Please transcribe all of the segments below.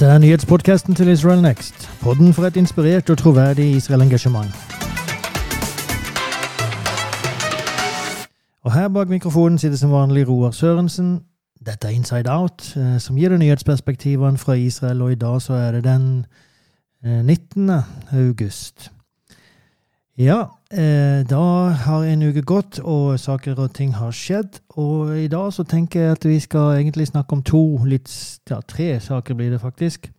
Dette er nyhetspodkasten til Israel Next. Podden for et inspirert og troverdig Israel-engasjement. Og her bak mikrofonen sitter som vanlig Roar Sørensen. Dette er Inside Out, eh, som gir deg nyhetsperspektivene fra Israel, og i dag så er det den 19. Eh, august. Ja, eh, da har en uke gått, og saker og ting har skjedd. Og i dag så tenker jeg at vi skal egentlig snakke om to, litt, ja, tre saker blir det faktisk,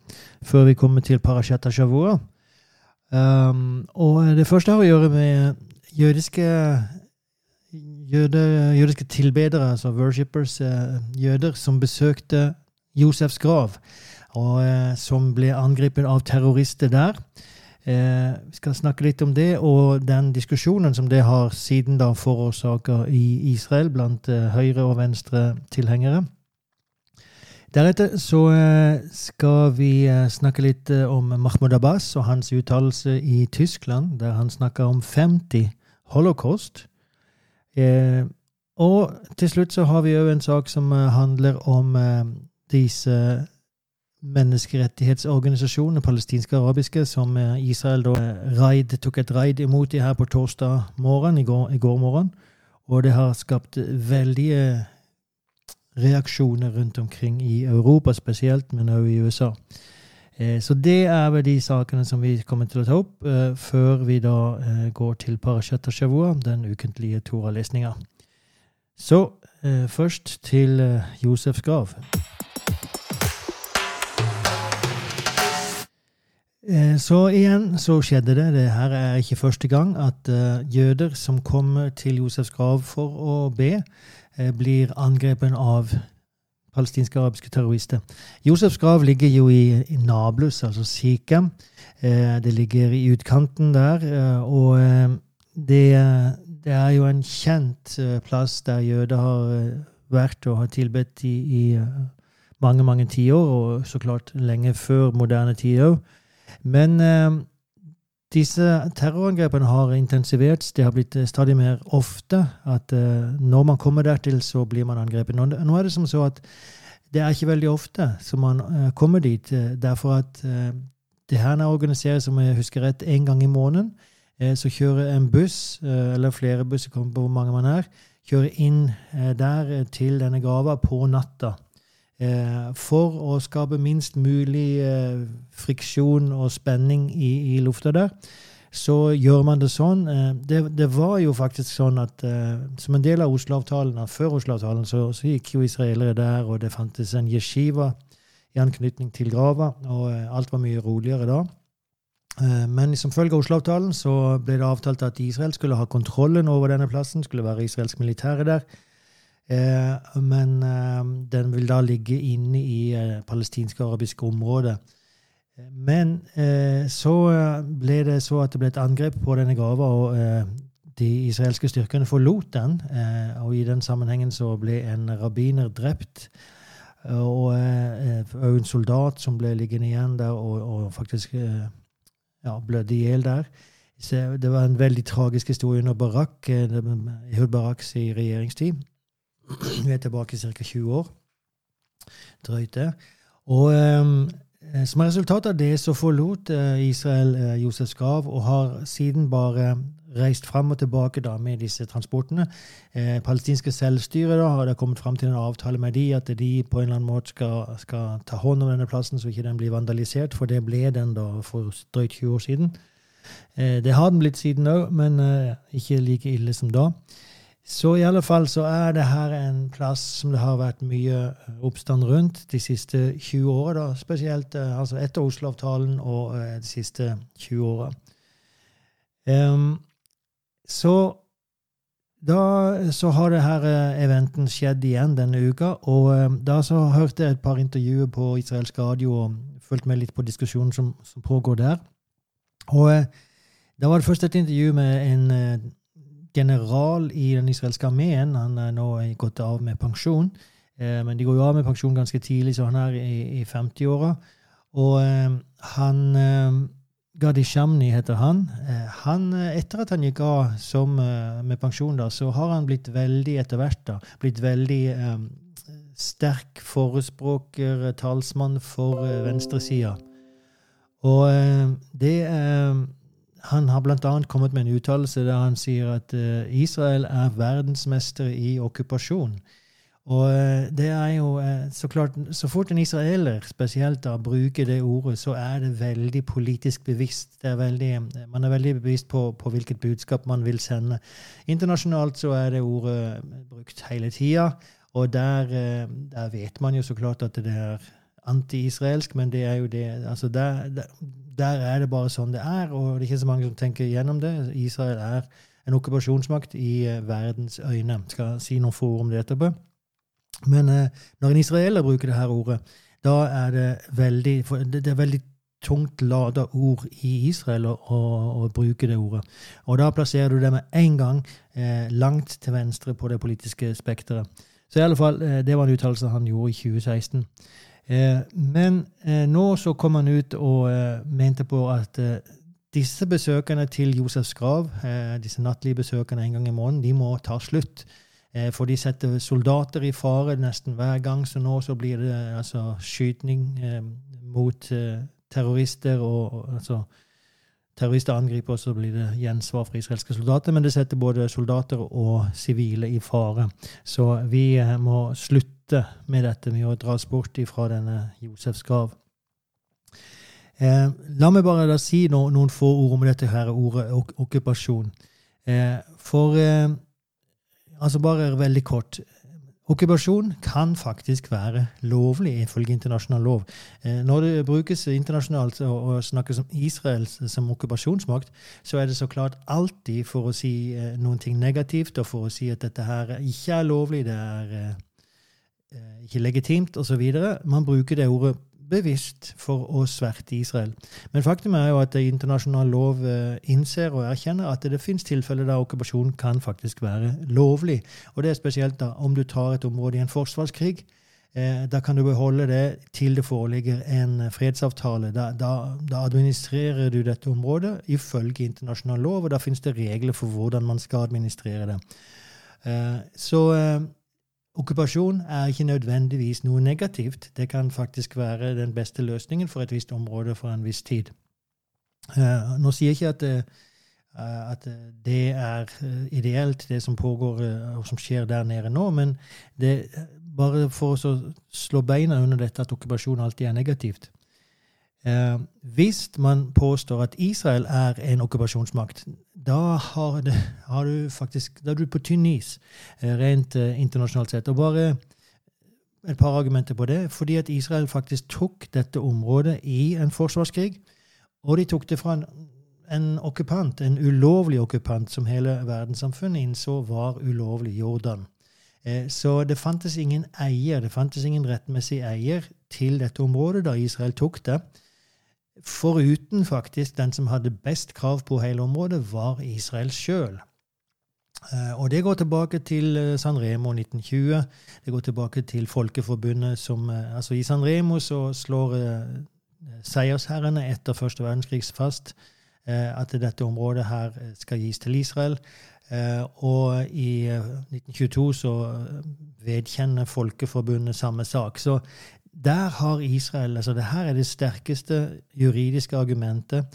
før vi kommer til Parashat Shavua. Um, og det første har å gjøre med jødiske jøde, jødiske tilbedere, altså worshippers, eh, jøder, som besøkte Josefs grav, og eh, som ble angrepet av terrorister der. Eh, vi skal snakke litt om det, og den diskusjonen som det har siden da forårsaker i Israel blant eh, høyre- og venstre-tilhengere. Deretter så eh, skal vi eh, snakke litt eh, om Mahmoud Abbas og hans uttalelse i Tyskland, der han snakker om 50 holocaust. Og til slutt så har vi òg en sak som handler om disse menneskerettighetsorganisasjonene, palestinske arabiske, som eh, Israel da eh, raid, tok et raid imot her på torsdag morgen, i går, i går morgen. Og det har skapt veldige reaksjoner rundt omkring i Europa spesielt, men også i USA. Eh, så det er vel de sakene som vi kommer til å ta opp før vi da går til Parashat Shavua, den ukentlige Torah-lesninga. Så først til Josefs grav. Så igjen så skjedde det. Det her er ikke første gang at uh, jøder som kommer til Josefs grav for å be, uh, blir angrepet av palestinske arabiske terrorister. Josefs grav ligger jo i, Nablus, altså Sikhem. Det ligger i utkanten der. og det, det, er jo en kjent plass der jøder har vært og har tilbedt i, i mange, mange tiår, og så klart lenge før moderne tid òg. Men eh, disse terrorangrepene har intensivert. Det har blitt eh, stadig mer ofte at eh, når man kommer dertil, så blir man angrepet. Nå, er det som så at det er ikke veldig ofte som man kommer dit. Derfor at det her er organisert, som jeg husker rett, én gang i måneden. så kjører en buss, eller flere busser, kommer på hvor mange man er, kjører inn der til denne grava på natta. Eh, for å skape minst mulig eh, friksjon og spenning i, i, lufta der, så gjør man det sånn. Eh, det, det, var jo faktisk sånn at som en del av Oslo-avtalen, før Oslo-avtalen, så, så, gikk jo israelere der, og det fantes en yeshiva i anknytning til grava, og alt var mye roligere da. Men som følge av Oslo-avtalen så ble det avtalt at Israel skulle ha kontrollen over denne plassen, skulle være israelsk militære der. Eh, men eh, den vil da ligge inne i eh, og arabiske området. Men så ble det så at det ble et angrep på denne grava, og de israelske styrkene forlot den. Og i den sammenhengen så ble en rabbiner drept. Og òg en soldat som ble liggende igjen der og, og faktisk ja, blødde i hjel der. Så det var en veldig tragisk historie under Barak, Ehud Baraks i regjeringstid. Vi er tilbake ca. 20 år. Drøyt det. Og um, som resultat av det så forlot uh, Israel Josef Josefs grav og har siden bare reist fram og tilbake da med disse transportene. Eh, palestinske selvstyre da, har kommet fram til en avtale med de at de på en eller annen måte skal, skal ta hånd om denne plassen, så ikke den blir vandalisert, for det ble den da for drøyt 20 år siden. Eh, det har den blitt siden òg, men eh, ikke like ille som da. Så i alle fall så er det her en plass som det har vært mye eh, oppstand rundt de siste 20 åra. Spesielt eh, altså etter Oslo-avtalen og eh, de siste 20 åra. Um, så da så har det her eventen skjedd igjen denne uka. Og da så hørte jeg et par intervjuer på israelsk radio og fulgte med litt på diskusjonen som, som pågår der. Og da var det først et intervju med en general i den israelske armeen. Han er nå gått av med pensjon. Eh, men de går jo av med pensjon ganske tidlig, så han er i, i 50-åra. Og eh, han eh, Gadi Shamni heter han. Eh, han. Etter at han gikk av som, med pensjon, da, så har han blitt veldig etter hvert da, blitt veldig sterk forespråker, talsmann for venstresida. Og det Han har bl.a. kommet med en uttalelse der han sier at Israel er verdensmester i okkupasjon. Og det er jo så klart Så fort en israeler spesielt da bruker det ordet, så er det veldig politisk bevisst. Er veldig, man er veldig bevisst på, på, hvilket budskap man vil sende. Internasjonalt så er det ordet brukt hele tida. Og der, eh, der, vet man jo så klart at det er anti-israelsk, men det er jo det altså der, der, der, er det bare sånn det er, og det er ikke så mange som tenker gjennom det. Israel er en okkupasjonsmakt i uh, verdens øyne. Skal si noen få ord om det etterpå. Men uh, når en israeler bruker det her ordet, da er det veldig det er veldig tungt lada ord i Israel å, å, å, bruke det ordet. Og da plasserer du det med en gang eh, langt til venstre på det politiske spekteret. Så i alle fall, eh, det var en uttalelse han gjorde i 2016. Eh, men eh, nå så kom han ut og mente på at disse besøkene til Josefs grav, disse nattlige besøkene en gang i måneden, de må ta slutt. For de setter soldater i fare nesten hver gang, så nå så blir det altså skyting mot terrorister og altså terrorister angriper, så blir det gjensvar fra israelske soldater. Men det setter både soldater og sivile i fare. Så vi eh, må slutte med dette med å dras bort fra denne Josefs grav. Eh, la meg bare da si no, noen få ord om dette her ordet ok okkupasjon. Eh, for eh, Altså bare veldig kort. Okkupasjon kan faktisk være lovlig ifølge internasjonal lov. Eh, når det brukes internasjonalt og snakkes om Israel som okkupasjonsmakt, så er det så klart alltid for å si eh, noen ting negativt, og for å si at dette her ikke er lovlig, det er eh, ikke legitimt, osv. Man bruker det ordet bevisst for å sverte Israel. Men faktum er jo at internasjonal lov eh, innser og erkjenner at det finnes tilfeller der okkupasjon kan faktisk være lovlig. Og det er spesielt da om du tar et område i en forsvarskrig. Eh, da kan du beholde det til det foreligger en fredsavtale. Da, da, da administrerer du dette området ifølge internasjonal lov, og da finnes det regler for hvordan man skal administrere det. Eh, så Okkupasjon er ikke nødvendigvis noe negativt. Det kan faktisk være den beste løsningen for et visst område for en viss tid. Uh, nå sier jeg ikke at, uh, at, det er ideelt, det som pågår og som skjer der nede nå, men det, bare for å slå beina under dette at okkupasjon alltid er negativt. Eh, hvis man påstår at Israel er en okkupasjonsmakt, da har, det, har, du faktisk da er du på tynn is eh, rent eh, internasjonalt sett. Og bare et par argumenter på det. Fordi at Israel faktisk tok dette området i en forsvarskrig. Og de tok det fra en, en okkupant, en ulovlig okkupant, som hele verdenssamfunnet innså var ulovlig, Jordan. Eh, så det fantes ingen eier, det fantes ingen rettmessig eier til dette området da Israel tok det. Foruten faktisk den som hadde best krav på hele området, var Israel sjøl. Eh, og det går tilbake til Sanremo San Remo 1920. Det går tilbake til Folkeforbundet som eh, Altså, i San Remo så slår seiersherrene etter første verdenskrig fast at dette området her skal gis til Israel. Og i 1922 så vedkjenner Folkeforbundet samme sak. Så der har Israel altså det her er det sterkeste juridiske argumentet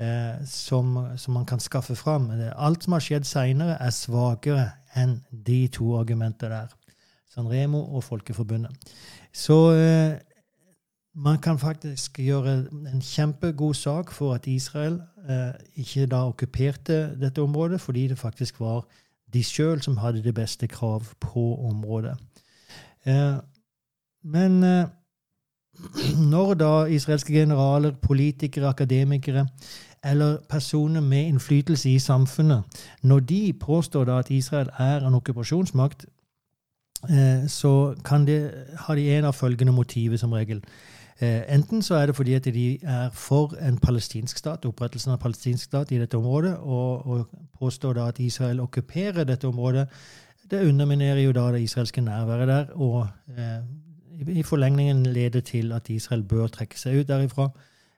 eh, som, som, man kan skaffe fram. Alt som har skjedd seinere, er svakere enn de to argumentene der. Sanremo og Folkeforbundet. Så eh, man kan faktisk gjøre en kjempegod sak for at Israel eh, ikke da okkuperte dette området, fordi det faktisk var de sjøl som hadde det beste krav på området. Eh, men eh, når da israelske generaler, politikere, akademikere eller personer med innflytelse i samfunnet, når de påstår da at Israel er en okkupasjonsmakt, eh, så kan de, har de en av følgende motiver som regel. Eh, enten så er det fordi at de er for en palestinsk stat, opprettelsen av palestinsk stat i dette området, og, og påstår da at Israel okkuperer dette området. Det underminerer jo da det israelske nærværet der, og i forlengningen leder til at Israel bør trekke seg ut derifra.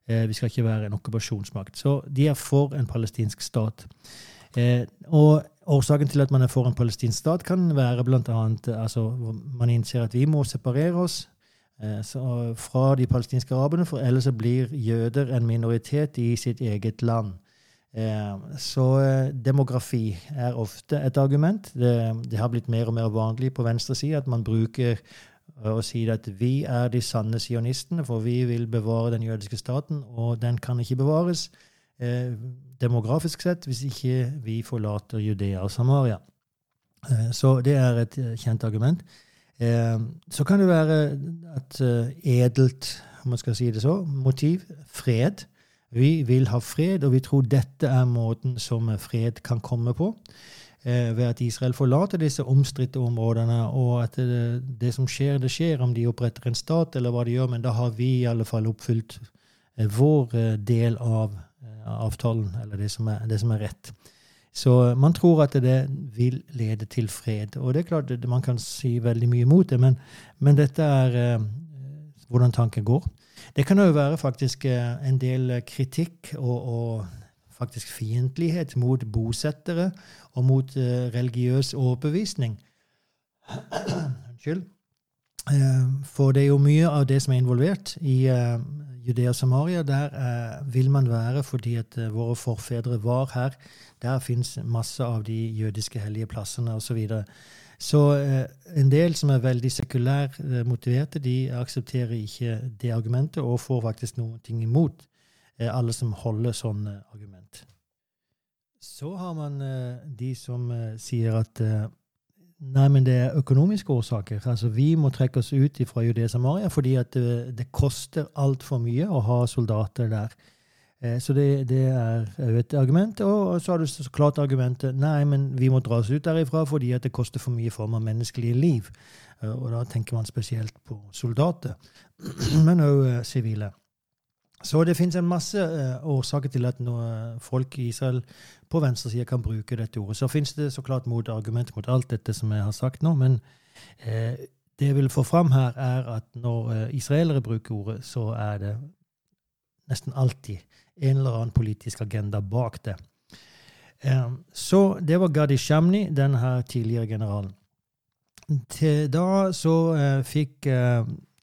Eh, vi skal ikke være en okkupasjonsmakt. Så de er for en palestinsk stat. Eh, og Årsaken til at man er for en palestinsk stat, kan være bl.a. Altså, man innser at vi må separere oss eh, fra de palestinske araberne, for ellers blir jøder en minoritet i sitt eget land. Så demografi er ofte et argument. Det, det har blitt mer og mer vanlig på venstre side at man bruker å sier at vi er de sanne sionistene, for vi vil bevare den jødiske staten, og den kan ikke bevares eh, demografisk sett hvis ikke vi forlater Judea og Samaria. Eh, så det er et eh, kjent argument. Eh, så kan det være et edelt, om man skal si det så, motiv fred. Vi vil ha fred, og vi tror dette er måten som fred kan komme på. Ved at Israel forlater disse omstridte områdene, og at det, det, som skjer, det skjer om de oppretter en stat, eller hva de gjør, men da har vi i alle fall oppfylt vår del av avtalen, eller det som, er, det som er rett. Så man tror at det vil lede til fred. Og det er klart man kan si veldig mye mot det, men, men dette er eh, hvordan tanken går. Det kan jo være faktisk eh, en del kritikk og, og faktisk fiendtlighet mot bosettere og mot eh, religiøs overbevisning. Unnskyld. Eh, for det er jo mye av det som er involvert i eh, Judea Samaria, der vil man være fordi at våre forfedre var her. Der fins masse av de jødiske hellige plassene osv. Så, videre. så en del som er veldig sekulært eh, motiverte, de aksepterer ikke det argumentet og får faktisk noe imot eh, alle som holder sånn eh, argument. Så har man de som sier at Nei, men det er økonomiske årsaker. Altså, Vi må trekke oss ut fra Judea Samaria fordi at det, det koster altfor mye å ha soldater der. Eh, så det, det er et argument. Og så har du så klart argumentet nei, men vi må dra oss ut derifra fordi at det koster for mye form av menneskelige liv. Eh, og da tenker man spesielt på soldater, men òg eh, sivile. Så det finnes en masse uh, årsaker til at noe folk i Israel på venstresida kan bruke dette ordet. Så finnes det så klart motargument mot alt dette som jeg har sagt nå, men uh, det jeg vil få fram her, er at når israelere bruker ordet, så er det nesten alltid en eller annen politisk agenda bak det. så det var Gadi Shamni, den tidligere generalen. Til da så fikk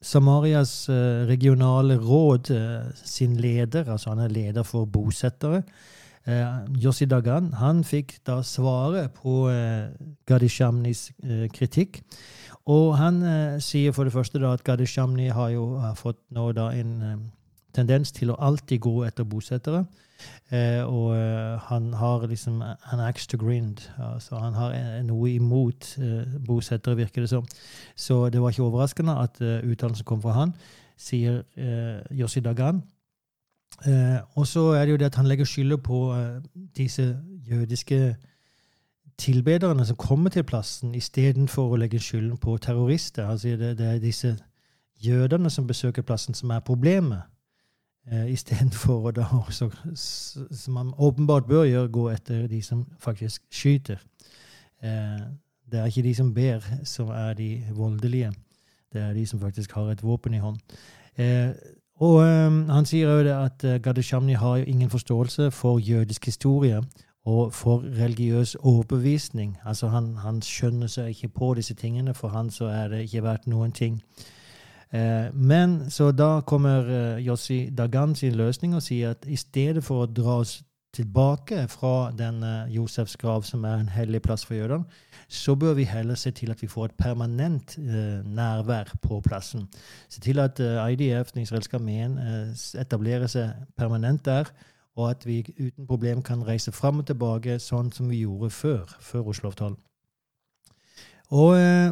Samarias eh, regionale råd eh, sin leder, altså han er leder for bosettere, Yossi eh, Dagan, han fikk da svaret på Gadishamnis kritikk. Og han sier for det første da at Gadishamni har jo fått nå da en tendens til å alltid gå etter bosettere. Eh, og uh, han har liksom an axe to grind. Altså han har noe imot eh, bosettere, virker det som. Så det var ikke overraskende at eh, uttalelsen kom fra han, sier eh, Yossi Dagan. og så er det jo det at han legger skylda på disse jødiske tilbederne som kommer til plassen, istedenfor å legge skylden på terrorister. Altså det, det er disse jødene som besøker plassen, som er problemet eh, istedenfor å da også, som man åpenbart bør gjøre, gå etter de som faktisk skyter. Eh, det er ikke de som ber, som er de voldelige. Det er de som faktisk har et våpen i hånd. Eh, og eh, Han sier òg at eh, Gadeshamni har jo ingen forståelse for jødisk historie og for religiøs overbevisning. Altså han, han skjønner seg ikke på disse tingene. For han så er det ikke verdt noen ting. Eh, men så da kommer eh, Jossi Dagan sin løsning og sier at i stedet for å dra oss tilbake fra denne Josefs grav, som er en hellig plass for jødene, så bør vi heller se til at vi får et permanent eh, nærvær på plassen. Se til at eh, IDF, den israelske armeen, eh, etablerer seg permanent der, og at vi uten problem kan reise fram og tilbake sånn som vi gjorde før, før Oslo-avtalen. Og eh,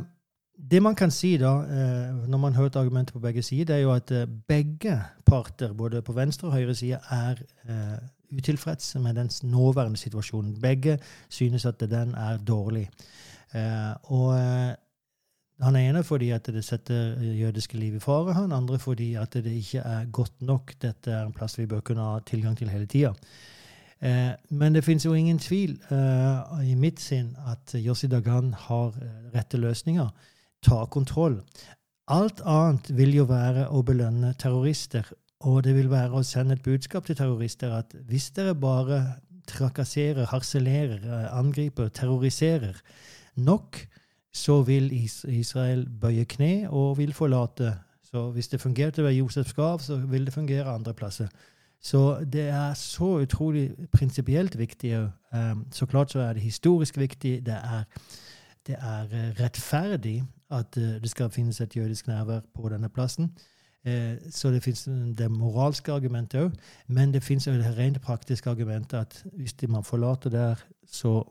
det man kan si da, eh, når man hørte argumentet på begge sider, er jo at eh, begge parter, både på venstre og høyre side, er utilfredse med den nåværende situasjonen. Begge synes at den er dårlig. Og han ene fordi at det setter jødiske liv i fare, han andre fordi at det ikke er godt nok. Dette er en plass vi bør kunne ha tilgang til hele tida. Men det finnes jo ingen tvil i mitt sinn at Yossi Dagan har rette løsninger ta kontroll. Alt annet vil jo være å belønne terrorister. Og det vil være å sende et budskap til terrorister at hvis dere bare trakasserer, harselerer, angriper, terroriserer nok, så vil Israel bøye kne og vil forlate. Så hvis det fungerte ved Josefs Skav, så vil det fungere andre plasser. Så det er så utrolig prinsipielt viktig. Um, så klart så er det historisk viktig. Det er, det er rettferdig at uh, det skal finnes et jødisk nærvær på denne plassen. Uh, så det finnes det moralske argumentet òg. Men det finnes det rent praktiske argumentet at hvis man forlater der, så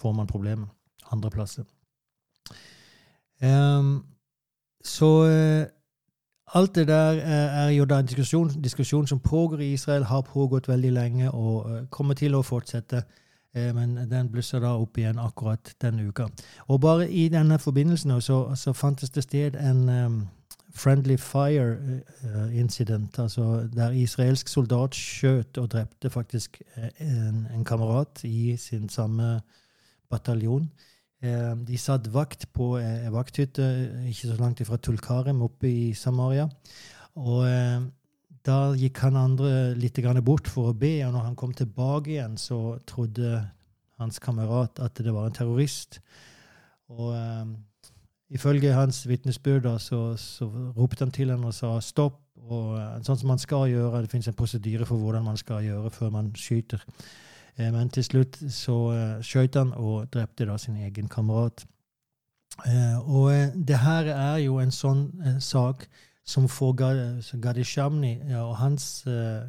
får man problemer andre plasser. Um, så uh, alt det der er jo da en diskusjon, diskusjon, som pågår i Israel, har pågått veldig lenge og kommer til å fortsette. Uh, men den blusser da opp igjen akkurat denne uka. Og bare i denne forbindelsen så, så fantes det sted en um, Friendly Fire incident, altså der israelsk soldat skjøt og drepte faktisk en, en kamerat i sin samme bataljon. Eh, de satt vakt på ei vakthytte ikke så langt fra Tulkarem oppe i Samaria. Og eh, da gikk han andre litt bort for å be, og når han kom tilbake igjen, så trodde hans kamerat at det var en terrorist. Og um, ifølge hans vitnesbyrd så, så, ropte han til henne og sa stopp. Og uh, sånn som man skal gjøre, Det finnes en prosedyre for hvordan man skal gjøre før man skyter. Eh, men til slutt så eh, skjøt han og drepte da sin egen kamerat. Eh, og det her er jo en sånn sak som får Gadishamni og hans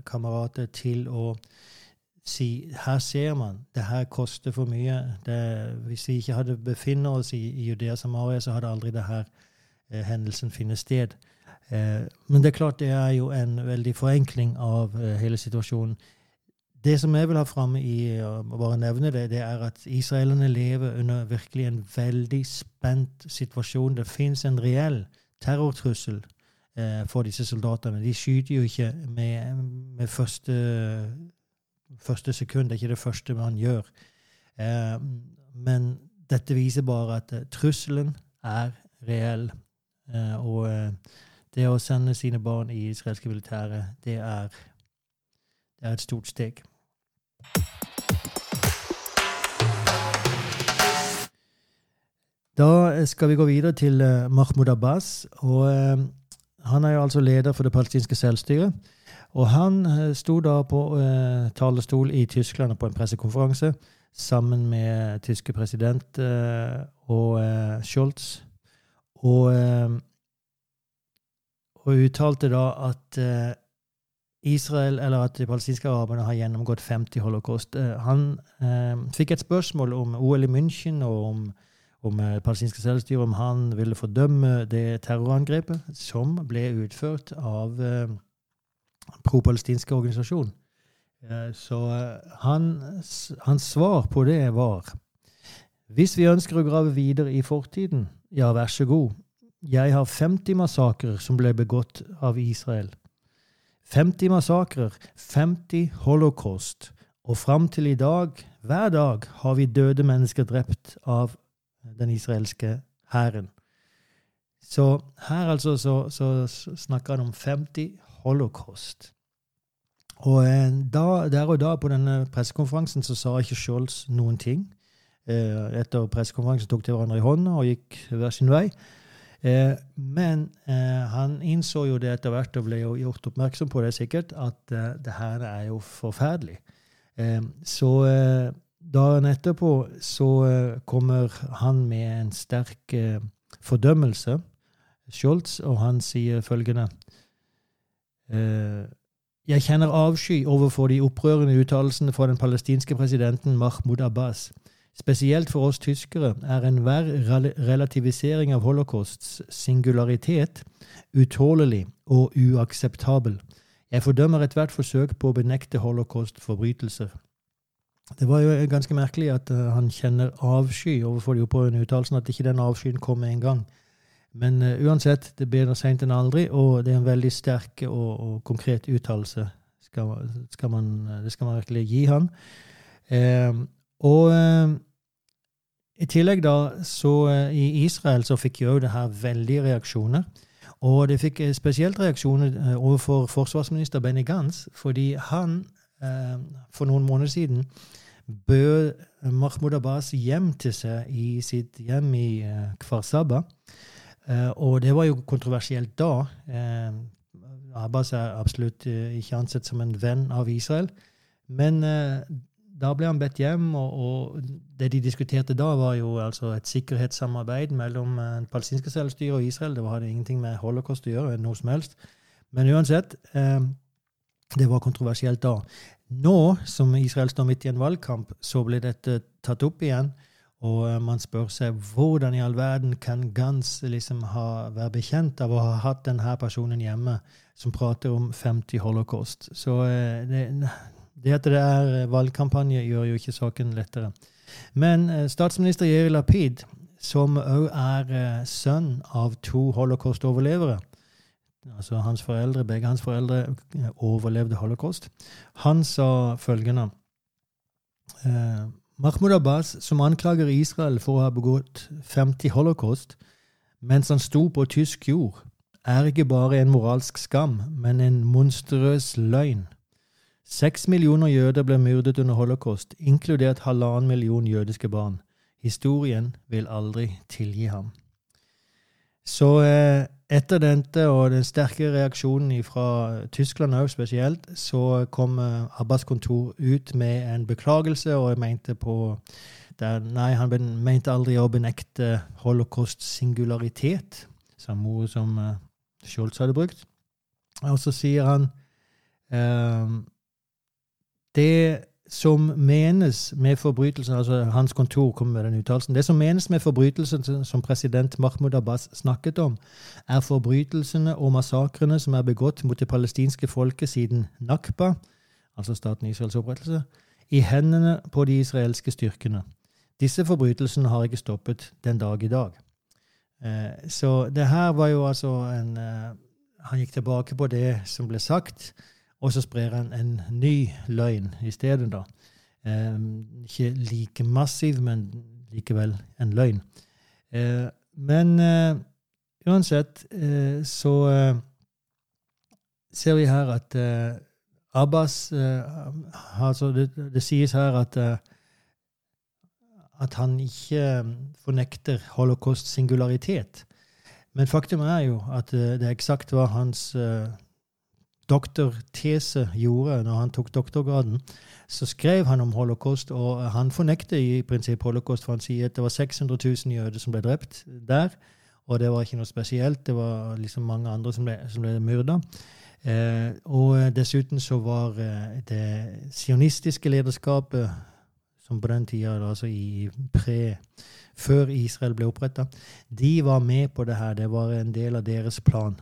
kamerater til å si her ser man, det her koster for mye. Det, hvis vi ikke hadde befinnet oss i, i Judea Samaria, så hadde aldri denne uh, hendelsen funnet sted. Uh, men det er klart det er jo en veldig forenkling av eh, hele situasjonen. Det som jeg vil ha fram i å bare nevne det, det er at israelerne lever under virkelig en veldig spent situasjon. Det fins en reell terrortrussel eh, for disse soldatene. De skyter jo ikke med, med første, første, sekund. Det er ikke det første man gjør. Eh, men dette viser bare at uh, trusselen er reell. Eh, og eh, det å sende sine barn i israelske militære, det er det er et stort steg. Da skal vi gå videre til Mahmoud Abbas. og Han er jo altså leder for det palestinske selvstyret. Og han uh, sto da på talerstol i Tyskland på en pressekonferanse sammen med tyske president og Scholz. Og, og uttalte da at Israel, eller at de palestinske araberne har gjennomgått 50 holocaust. Eh, han eh, fikk et spørsmål om OL i München og om, om det palestinske selvstyret, om han ville fordømme det terrorangrepet som ble utført av eh, pro-palestinske organisasjon. Eh, så hans, hans svar på det var hvis vi ønsker å grave videre i fortiden, ja, vær så god. Jeg har 50 massakrer som ble begått av Israel. 50 massakrer, 50 holocaust, og fram til i dag, hver dag, har vi døde mennesker drept av den israelske hæren. Så her altså så, så snakker han om 50 holocaust. Og eh, da, der og da på denne pressekonferansen så sa ikke Scholz noen ting. Eh, etter pressekonferansen tok de hverandre i hånda og gikk hver sin vei. Eh, men han innså jo det etter hvert og ble jo gjort oppmerksom på det sikkert, at det her er jo forferdelig. Så dagen etterpå så eh, kommer han med en sterk fordømmelse, Scholz, og han sier følgende Jeg kjenner avsky overfor de opprørende uttalelsene fra den palestinske presidenten Mahmoud Abbas. Spesielt for oss tyskere er enhver relativisering av holocausts singularitet utålelig og uakseptabel. Jeg fordømmer ethvert forsøk på å benekte holocaust-forbrytelser. Det var jo ganske merkelig at uh, han kjenner avsky overfor de opprørende uttalelsene, at ikke den avskyen kom med en gang. Men uh, uansett, det er bedre seint enn aldri, og det er en veldig sterk og, og konkret uttalelse. Skal det skal man virkelig gi han. Uh, og i tillegg da, så eh, I Israel så fikk jo det her veldige reaksjoner. Og det fikk eh, spesielt reaksjoner eh, overfor forsvarsminister Benny Gantz, fordi han for noen måneder siden bød Mahmoud Abbas hjem til seg i sitt hjem i uh, Kfar Saba. Uh, og det var jo kontroversielt da. Uh, Abbas er absolutt ikke ansett som en venn av Israel. Men da ble han bedt hjem, og, det de diskuterte da, var jo altså et sikkerhetssamarbeid mellom uh, palestinske selvstyre og Israel. Det hadde ingenting med holocaust å gjøre, noe som helst. Men uansett, eh, det var kontroversielt da. Nå som Israel står midt i en valgkamp, så blir dette tatt opp igjen. Og eh, man spør seg hvordan i all verden kan Gans liksom ha, være bekjent av å ha hatt denne personen hjemme som prater om 50 holocaust. Så eh, det, det at det er valgkampanje, gjør jo ikke saken lettere. Men eh, statsminister Jeri Lapid, som òg er sønn av to holocaust-overlevere altså hans foreldre, Begge hans foreldre eh, overlevde holocaust. Han sa følgende Mahmoud Abbas, som anklager Israel for å ha begått 50 holocaust mens han sto på tysk jord, er ikke bare en moralsk skam, men en monstrøs løgn. Seks millioner jøder ble myrdet under holocaust, inkludert halvannen million jødiske barn. Historien vil aldri tilgi ham. Så eh, etter dette og den sterke reaksjonen fra Tyskland òg spesielt, så kom eh, Abbas kontor ut med en beklagelse, og mente på der, Nei, han mente aldri å benekte holocaust singularitet, samme ord som uh, Scholz hadde brukt. Og så sier han uh, det som menes med forbrytelsen altså Hans kontor kom med den uttalelsen. Det som menes med forbrytelsen som president Mahmoud Abbas snakket om, er forbrytelsene og massakrene som er begått mot det palestinske folket siden Nakba, altså staten Israels opprettelse, i hendene på de israelske styrkene. Disse forbrytelsene har ikke stoppet den dag i dag. Eh, så det her var jo altså en eh, Han gikk tilbake på det som ble sagt og så sprer han en ny løgn i stedet, da. Eh, ikke like massiv, men likevel en løgn. Eh, men eh, uansett eh, så eh, ser vi her at eh, Abbas altså det, det, sies her at at han ikke fornekter holocaust singularitet. Men faktum er jo at det er eksakt hva hans doktortese gjorde når han tok doktorgraden, så skrev han om holocaust, og han fornekter i prinsipp holocaust, for han sier at det var 600 000 jøder som ble drept der, og det var ikke noe spesielt. Det var liksom mange andre som ble, som ble myrda. Eh, og dessuten så var eh, det sionistiske lederskapet, som på den tida, altså i pre før Israel ble oppretta, de var med på det her. Det var en del av deres plan.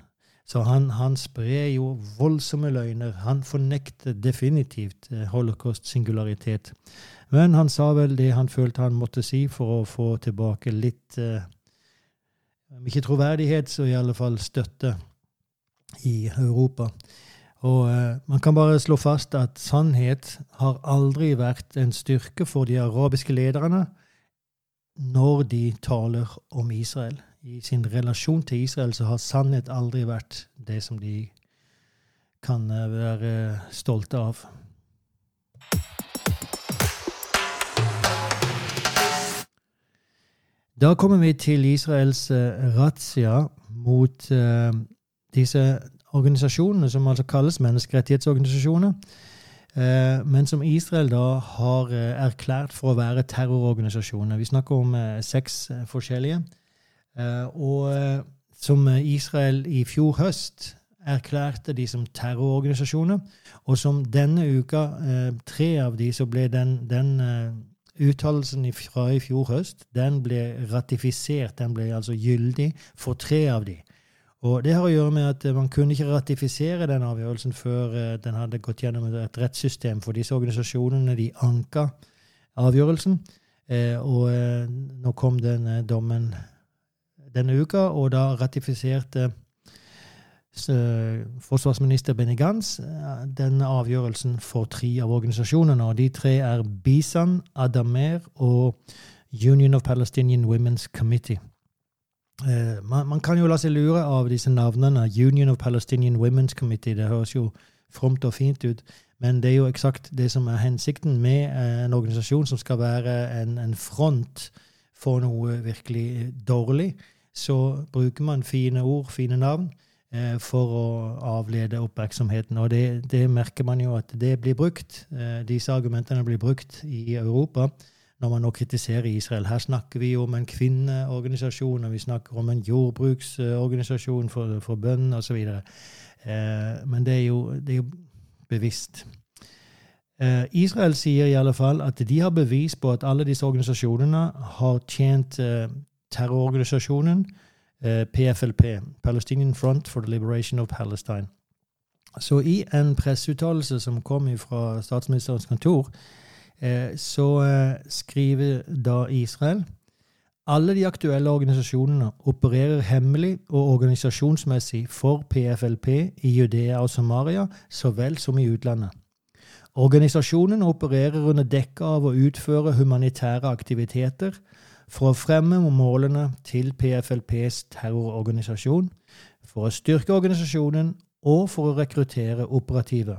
Så han, han sprer jo voldsomme løgner. Han fornekter definitivt eh, holocaust singularitet. Men han sa vel det han følte han måtte si for å få tilbake litt eh, Om ikke troverdighet, så i alle fall støtte i Europa. Og eh, man kan bare slå fast at sannhet har aldri vært en styrke for de arabiske lederne når de taler om Israel i sin relasjon til Israel så har sannhet aldri vært det som de kan eh, være stolte av. Da kommer vi til Israels uh, razzia mot uh, disse organisasjonene, som altså kalles menneskerettighetsorganisasjoner, uh, men som Israel da har erklært for å være terrororganisasjoner. Vi snakker om seks forskjellige. Eh, og eh, som Israel i fjor høst erklærte de som terrororganisasjoner, og som denne uka, eh, tre av de, så ble den, den uttalelsen fra i fjor høst den ble ratifisert, den ble altså gyldig for tre av de. Og Det har å gjøre med at man kunne ikke ratifisere den avgjørelsen før den hadde gått gjennom et rettssystem. For disse organisasjonene de anka avgjørelsen, og nå kom den dommen denne uka, og da ratifiserte forsvarsminister Benny Gantz eh, denne avgjørelsen for tre av organisasjonene. og De tre er Bisan, Adamer og Union of Palestinian Women's Committee. Eh, man, man, kan jo la seg lure av disse navnene. Union of Palestinian Women's Committee. Det høres jo fromt og fint ut. Men det er jo eksakt det som er hensikten med en organisasjon som skal være en, en front for noe virkelig dårlig. Så bruker man fine ord, fine navn, eh, for å avlede oppmerksomheten. Og det, det, merker man jo at det blir brukt. Eh, disse argumentene blir brukt i Europa når man nå kritiserer Israel. Her snakker vi jo om en kvinneorganisasjon, og vi snakker om en jordbruksorganisasjon for, for bønn osv. Eh, men det er, jo, det er jo bevisst. Eh, Israel sier i alle fall at de har bevis på at alle disse organisasjonene har tjent eh, terrororganisasjonen PFLP, Palestinian Front for the Liberation of Palestine. Så i en presseuttalelse som kom fra statsministerens kontor, så skriver da Israel alle de aktuelle organisasjonene opererer hemmelig og organisasjonsmessig for PFLP i Judea og Samaria så vel som i utlandet. Organisasjonene opererer under dekke av å utføre humanitære aktiviteter for å fremme målene til PFLPs terrororganisasjon, for å styrke organisasjonen og for å rekruttere operative.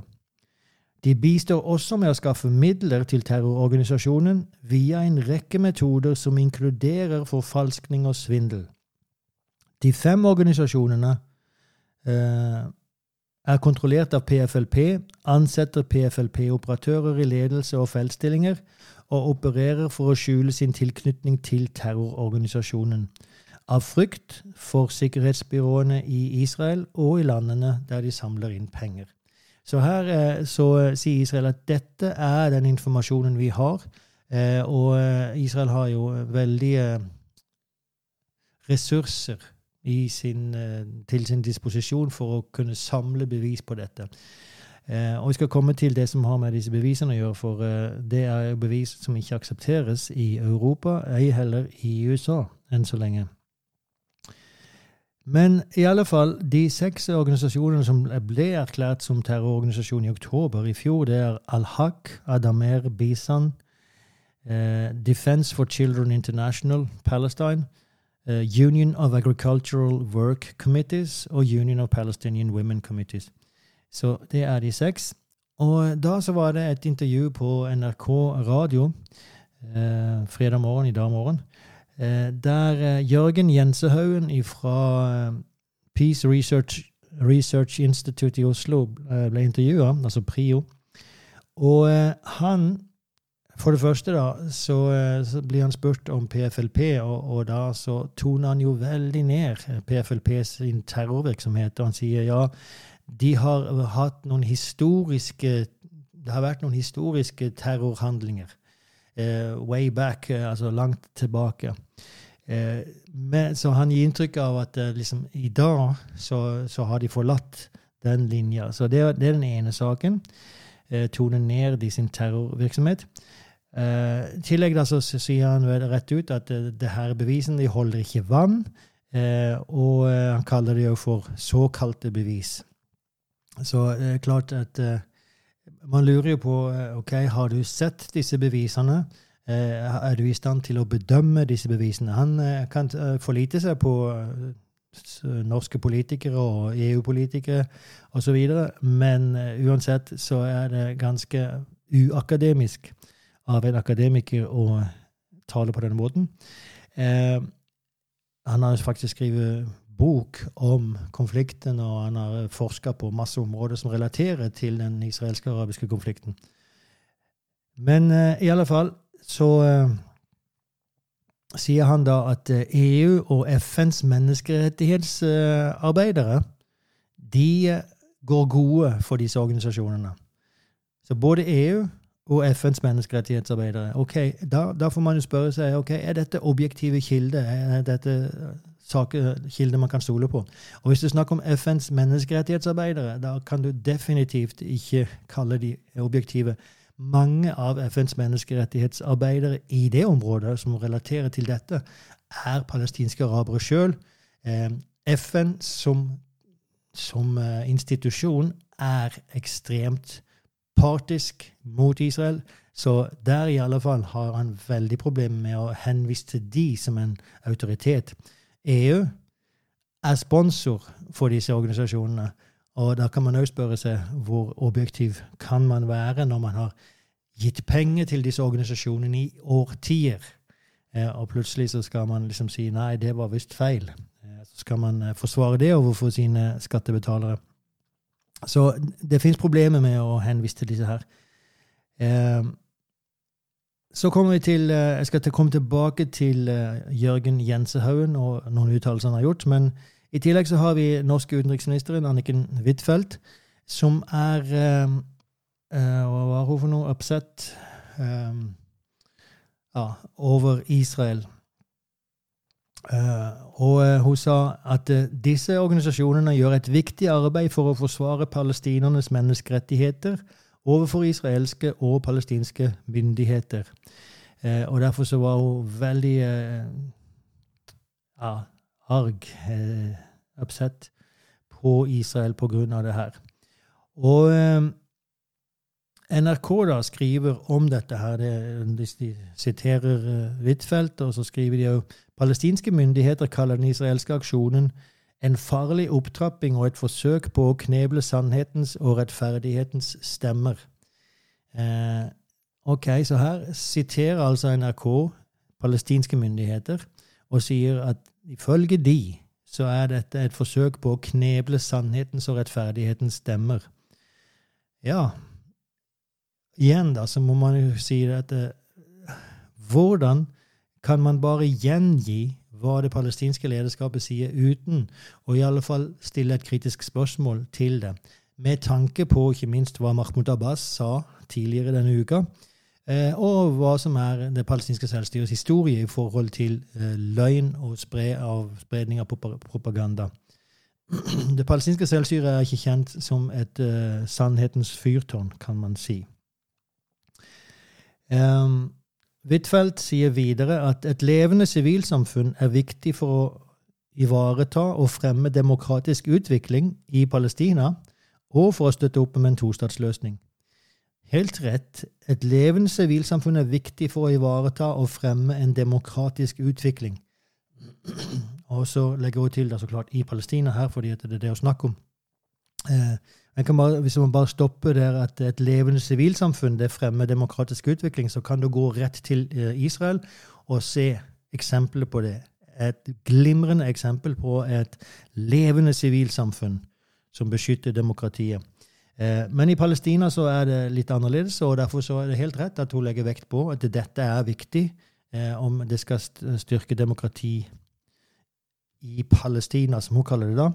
De bistår også med å skaffe midler til terrororganisasjonen via en rekke metoder som inkluderer forfalskning og svindel. De fem organisasjonene eh, er kontrollert av PFLP, ansetter PFLP-operatører i ledelse og feltstillinger og opererer for å skjule sin tilknytning til terrororganisasjonen. Av frykt for sikkerhetsbyråene i Israel og i landene der de samler inn penger. Så her eh, så eh, sier Israel at dette er den informasjonen vi har. Eh, og Israel har jo veldige ressurser sin, til sin disposisjon for å kunne samle bevis på dette. Og Vi skal komme til det som har med disse bevisene å gjøre, for det er bevis som ikke aksepteres i Europa, ei heller i USA enn så lenge. Men i alle fall, de seks organisasjonene som ble erklært som terrororganisasjon i oktober i fjor, det er Al-Haq, Adamer Bisan, eh, Defense for Children International, Palestine, uh, Union of Agricultural Work Committees og Union of Palestinian Women Committees. Så det er de seks. Og da så var det et intervju på NRK radio eh, fredag morgen i dag morgen Eh, der eh, Jørgen Jensehaugen fra eh, Peace Research, Research, Institute i Oslo ble intervjua, altså PRIO. Og han For det første da, så, så blir han spurt om PFLP, og, og, da så toner han jo veldig ned PFLP sin terrorvirksomhet. Og han sier ja, de har hatt noen historiske Det har vært noen historiske terrorhandlinger uh, way back, uh, altså langt tilbake. Uh, men, så han gir inntrykk av at liksom, i dag så, så, har de forlatt den linja. Så det, det er den ene saken. tone ned i sin terrorvirksomhet. I tillegg da så, så, sier han rett ut at det her bevisene de holder ikke vann. og han kaller det jo for såkalte bevis. Så det er klart at man lurer jo på eh, ok, har du sett disse bevisene. Eh, er du i stand til å bedømme disse bevisene? Han eh, kan forlite seg på norske politikere og EU-politikere osv., men uansett så er det ganske uakademisk av en akademiker å tale på denne måten. han har faktisk skrevet bok om konflikten, og han har forska på masse områder som relaterer til den israelske-arabiske konflikten. Men uh, i alle fall så uh, sier han da at uh, eh, EU og FNs menneskerettighetsarbeidere de går gode for disse organisasjonene. Så både EU og FNs menneskerettighetsarbeidere. Ok, da, da, får man jo spørre seg ok, er dette objektive kilder. Er dette kilder man kan stole på. Og hvis du snakker om FNs menneskerettighetsarbeidere, da kan du definitivt ikke kalle de objektive. Mange av FNs menneskerettighetsarbeidere i det området som relaterer til dette, er palestinske arabere sjøl. Eh, FN som, som eh, institusjon er ekstremt partisk mot Israel. Så der i alle fall har han veldig problemer med å henvise til de som en autoritet. EU er sponsor for disse organisasjonene. Og da kan man òg spørre seg hvor objektiv kan man være når man har gitt penger til disse organisasjonene i årtier, eh, og plutselig så skal man liksom si nei, det var visst feil. Eh, så skal man eh, forsvare det overfor sine skattebetalere. Så det fins problemer med å henvise til disse her. Så kommer vi til Jeg skal komme tilbake til Jørgen Jensehaugen og noen uttalelser han har gjort. men i tillegg så har vi norske utenriksministeren Anniken Huitfeldt, som er uh, Hva var hun for noe? Upset ja, over Israel. Og hun sa at disse organisasjonene gjør et viktig arbeid for å forsvare palestinernes menneskerettigheter overfor israelske og palestinske myndigheter. og derfor så var hun veldig ja, arg, eh, upset, på Israel av det her. Og eh, NRK da skriver om dette her. Det, de siterer uh, Huitfeldt, og så skriver de jo palestinske myndigheter kaller den israelske aksjonen en farlig opptrapping og et forsøk på å kneble sannhetens og rettferdighetens stemmer. Eh, ok, så her siterer altså NRK palestinske myndigheter og sier at Ifølge de så er dette et forsøk på å kneble sannhetens og rettferdighetens stemmer. Ja, igjen da, så må man jo si at Hvordan kan man bare gjengi hva det palestinske lederskapet sier, uten å i alle fall stille et kritisk spørsmål til det? Med tanke på ikke minst hva Mahmoud Abbas sa tidligere denne uka, Eh, og hva som er det palestinske selvstyrets historie i forhold til eh, løgn og spredning av propaganda. Det palestinske selvstyret er ikke kjent som et uh, sannhetens fyrtårn, kan man si. Um, Huitfeldt sier videre at et levende sivilsamfunn er viktig for å ivareta og fremme demokratisk utvikling i Palestina, og for å støtte opp om en tostatsløsning. Helt rett. Et levende sivilsamfunn er viktig for å ivareta og fremme en demokratisk utvikling. Og så legger hun til det så klart i Palestina her, fordi det er det å snakke om. Eh, bare, hvis man bare stopper der at et levende sivilsamfunn det fremmer demokratisk utvikling, så kan du gå rett til eh, Israel og se eksempler på det. Et glimrende eksempel på et levende sivilsamfunn som beskytter demokratiet. Eh, men i Palestina så er det litt annerledes, og derfor så er det helt rett at hun legger vekt på at dette er viktig eh, om det skal styrke demokrati i Palestina, som hun kaller det da,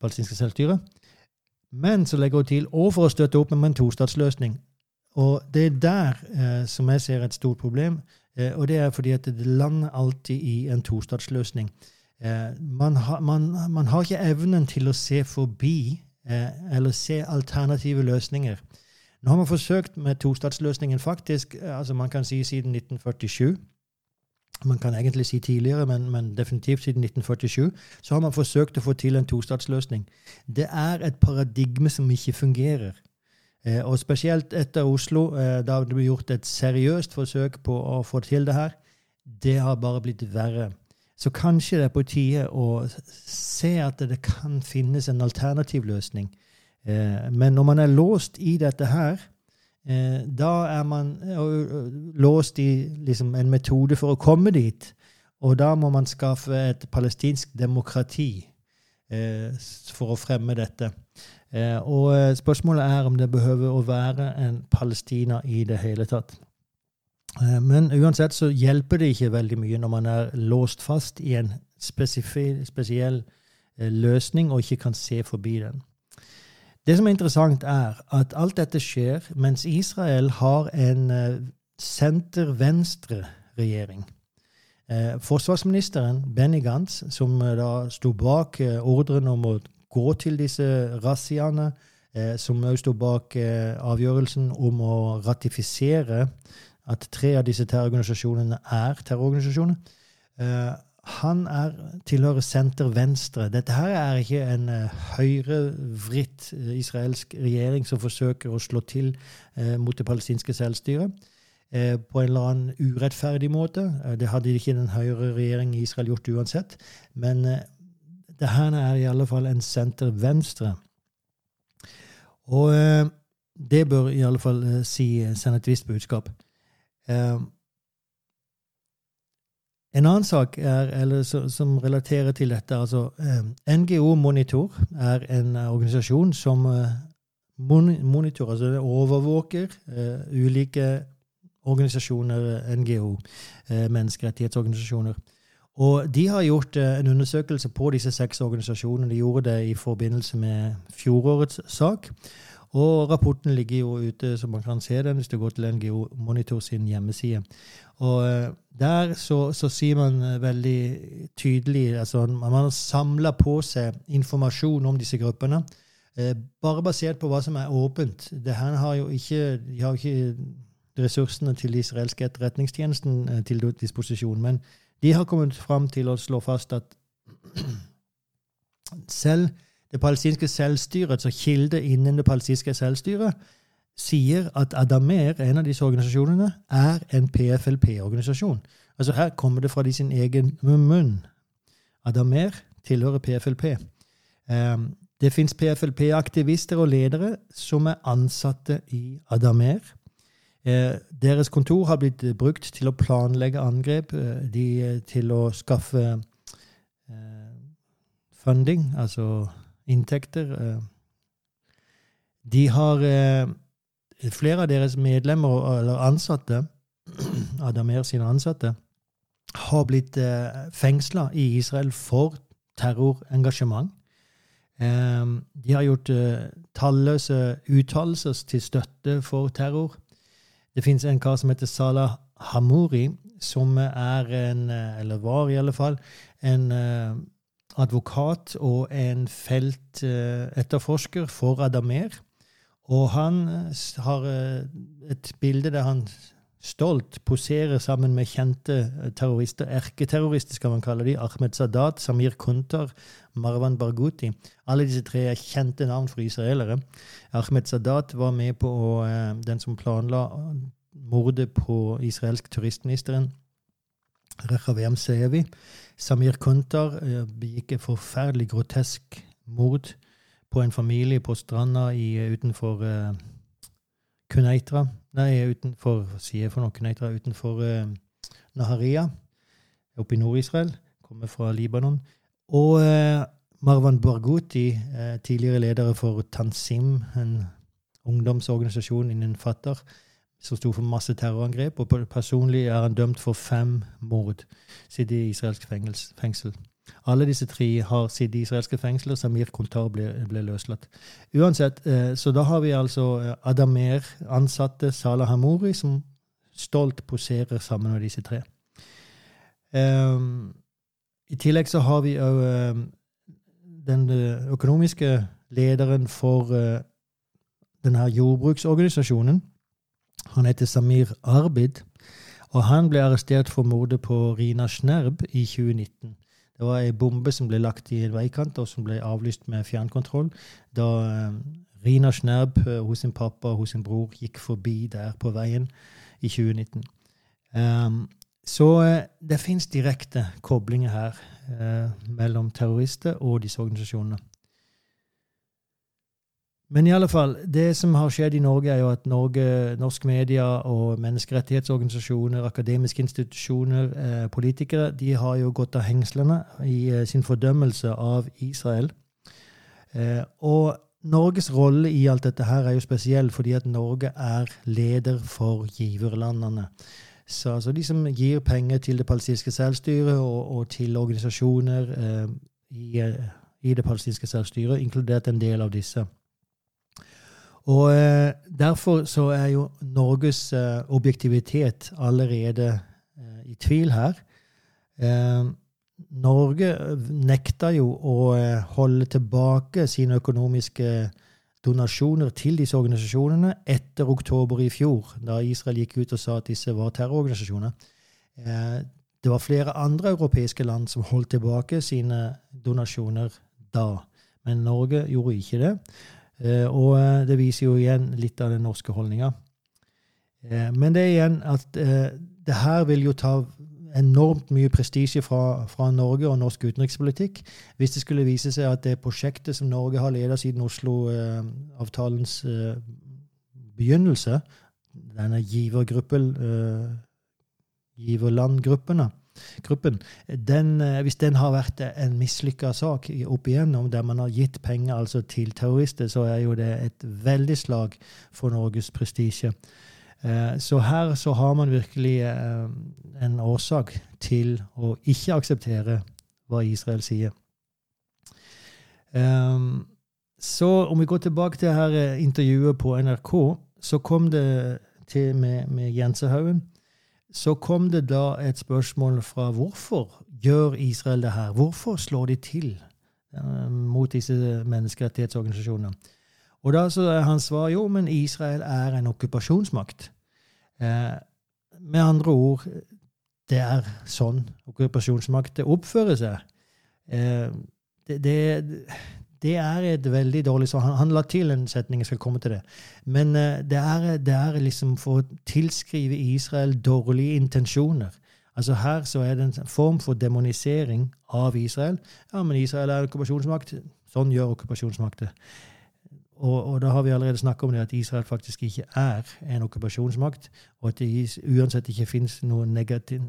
palestinske selvstyre. Men så legger hun til og for å støtte opp med en tostatsløsning. Og det er der eh, som jeg ser et stort problem, eh, og det er fordi at det lander alltid i en tostatsløsning. Eh, man, ha, man, man, har ikke evnen til å se forbi Eh, eller se alternative løsninger. Nå har man forsøkt med tostatsløsningen faktisk, eh, altså man kan si siden 1947. Man kan egentlig si tidligere, men, men, definitivt siden 1947. Så har man forsøkt å få til en tostatsløsning. Det er et paradigme som ikke fungerer. Eh, og spesielt etter Oslo, eh, da det ble gjort et seriøst forsøk på å få til det her, det har bare blitt verre. Så kanskje det er på tide å se at det kan finnes en alternativ løsning. Eh, men når man er låst i dette her, eh, da er man låst i liksom, en metode for å komme dit. Og da må man skaffe et palestinsk demokrati eh, for å fremme dette. og spørsmålet er om det behøver å være en Palestina i det hele tatt. Eh, men uansett så hjelper det ikke veldig mye når man er låst fast i en spesiell eh, løsning og ikke kan se forbi den. Det som er interessant, er at alt dette skjer mens Israel har en eh, senter-venstre-regjering. Forsvarsministeren Benny Gantz, som da sto bak ordren om å gå til disse razziaene, som også sto bak avgjørelsen om å ratifisere at tre av disse terrororganisasjonene er terrororganisasjoner. Han er, tilhører senter venstre. Dette her er ikke en uh, høyrevritt uh, israelsk regjering som forsøker å slå til uh, mot det palestinske selvstyret på en eller annen urettferdig måte. det hadde ikke den høyre regjeringen i Israel gjort uansett. Men det her er i alle fall en senter venstre Og det bør i alle fall si, sende et visst budskap. En annen sak er, eller, som relaterer til dette altså NGO Monitor er en organisasjon som monitor, altså det overvåker ulike organisasjoner, NGO, menneskerettighetsorganisasjoner. Og de har gjort en undersøkelse på disse seks organisasjonene. De gjorde det i forbindelse med fjorårets sak. Og rapporten ligger jo ute, så man kan se den hvis du går til NGO Monitor sin hjemmeside. Og der så, så sier man veldig tydelig altså Man har samla på seg informasjon om disse gruppene. Bare basert på hva som er åpent. Det her har jo ikke, de har ikke ressursene til israelske etterretningstjenesten til disposisjon. Men de har kommet fram til å slå fast at selv det palestinske selvstyret, så kilde innen det palestinske selvstyret, sier at Adamer, en av disse organisasjonene, er en PFLP-organisasjon. Altså Her kommer det fra de sin egen munn. Adamer tilhører PFLP. Um, det fins PFLP-aktivister og ledere som er ansatte i Adamer. Eh, deres kontor har blitt brukt til å planlegge angrep, eh, de, eh, til å skaffe funding, altså inntekter. Eh. De har eh, Flere av deres medlemmer, eller ansatte, Adamer sine ansatte, har blitt eh, fengsla i Israel for terrorengasjement. De har gjort talløse uttalelser til støtte for terror. Det fins en kar som heter Salah Hamouri, som er en, eller var i alle fall, en advokat og en feltetterforsker uh, for Adamer. Og han uh, har et bilde der han stolt poserer sammen med kjente terrorister, erketerrorister skal man kalle de, Ahmed Sadat, Samir Kuntar, Marwan Barghouti. Alle disse tre er kjente navn for israelere. Ahmed Sadat var med på den som planla mordet på israelsk turistministeren Rechaveam Sevi. Samir Kuntar eh, begikk et forferdelig grotesk mord på en familie på stranda i, utenfor uh, Kuneitra. Nei, utenfor sier for noe, Kuneitra, utenfor uh, Naharia, oppe i Nord-Israel. Kommer fra Libanon. Og uh, Marwan Barghouti, tidligere leder for Tansim, en ungdomsorganisasjon innen Fattar, som sto for masse terrorangrep. Og personlig er han dømt for fem mord. Sitter i israelsk fengsel. Alle disse tre har sittet i israelske fengsler. Samir Kontar ble, ble, løslatt. Uansett, eh, så da har vi altså eh, Adamer, ansatte Salah Hamouri, som stolt poserer sammen med disse tre. Um, I tillegg så har vi òg um, den økonomiske lederen for denne jordbruksorganisasjonen, han heter Samir Arbid, og han ble arrestert for mordet på Rina Schnerb i 2019. Det var ei bombe som ble lagt i en veikant, og som ble avlyst med fjernkontroll da eh, Rina Schnerb eh, hos sin pappa og hos sin bror gikk forbi der på veien i 2019. Um, ehm, så eh, det fins direkte koblinger her uh, mellom terrorister og disse organisasjonene. Men i alle fall, det som har skjedd i Norge, er jo at Norge, norsk media og menneskerettighetsorganisasjoner, akademiske institusjoner, eh, politikere, de har jo gått av hengslene i eh, sin fordømmelse av Israel. Eh, og Norges rolle i alt dette her er jo spesiell fordi at Norge er leder for giverlandene. Så altså de som gir penger til det palestinske selvstyret og, og til organisasjoner eh, i, eh, i det palestinske selvstyret, inkludert en del av disse. Og eh, Derfor så er jo Norges eh, objektivitet allerede eh, i tvil her. Norge nekta jo å holde tilbake sine økonomiske donasjoner til disse organisasjonene etter oktober i fjor, da Israel gikk ut og sa at disse var terrororganisasjoner. Det var flere andre europeiske land som holdt tilbake sine donasjoner da, men Norge gjorde ikke det. Eh, og eh, det viser jo igjen litt av den norske holdninga. Eh, men det er igjen at det her vil jo ta enormt mye prestisje fra, fra, Norge og norsk utenrikspolitikk hvis det skulle vise seg at det prosjektet som Norge har ledet siden Oslo-avtalens begynnelse, denne givergruppen, giverlandgruppene, gruppen, den, eh, hvis den har vært en mislykka sak opp igjennom, der man har gitt penger altså til terrorister, så er jo det et veldig slag for Norges prestisje. Eh, så her så har man virkelig eh, en årsak til å ikke akseptere hva Israel sier. Så om vi går tilbake til her intervjuet på NRK, så kom det til med, med Jensehaugen så kom det da et spørsmål fra hvorfor gjør Israel det her? Hvorfor slår de til uh, mot disse menneskerettighetsorganisasjonene? Og da så er hans svar jo, men Israel er en okkupasjonsmakt. Eh, med andre ord, det er sånn okkupasjonsmakter oppfører seg. Eh, det, det, det er et veldig dårlig svar. Han, han, la til en setning, jeg skal komme til det. Men uh, det, er, det, er, liksom for å tilskrive Israel dårlige intensjoner. Altså Her så er det en form for demonisering av Israel. Ja, men Israel er okkupasjonsmakt. Sånn gjør okkupasjonsmakter. Og, og, da har vi allerede snakket om det at Israel faktisk ikke er en okkupasjonsmakt, og at det uansett ikke finnes noe negativ,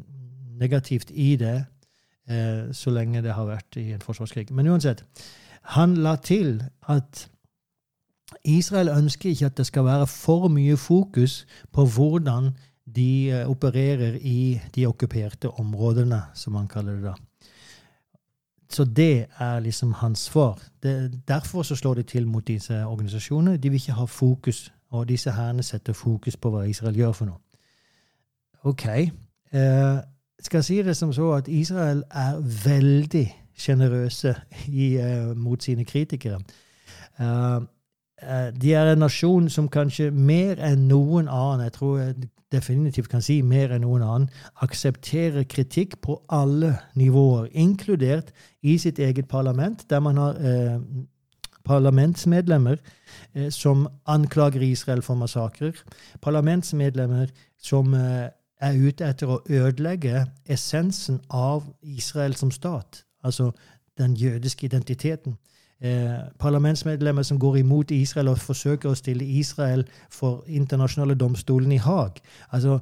negativt i det eh, så lenge det har vært i en forsvarskrig. Men uansett, han la til at Israel ønsker ikke at det skal være for mye fokus på hvordan de eh, opererer i de okkuperte områdene, som han kaller det da. Så det er liksom hans svar. Det, derfor så slår de til mot disse organisasjonene. De vil ikke ha fokus, og disse hærene setter fokus på hva Israel gjør for noe. Ok. Eh, skal jeg si det som så at Israel er veldig sjenerøse uh, mot sine kritikere. Uh, de er en nasjon som kanskje mer enn noen annen, jeg tror jeg definitivt kan si mer enn noen annen, aksepterer kritikk på alle nivåer, inkludert i sitt eget parlament, der man har eh, parlamentsmedlemmer eh, som anklager Israel for massakrer, parlamentsmedlemmer som eh, er ute etter å ødelegge essensen av Israel som stat altså den jødiske identiteten. Eh, parlamentsmedlemmer som går imot Israel og forsøker å stille Israel for internasjonale domstolen i Haag. Altså,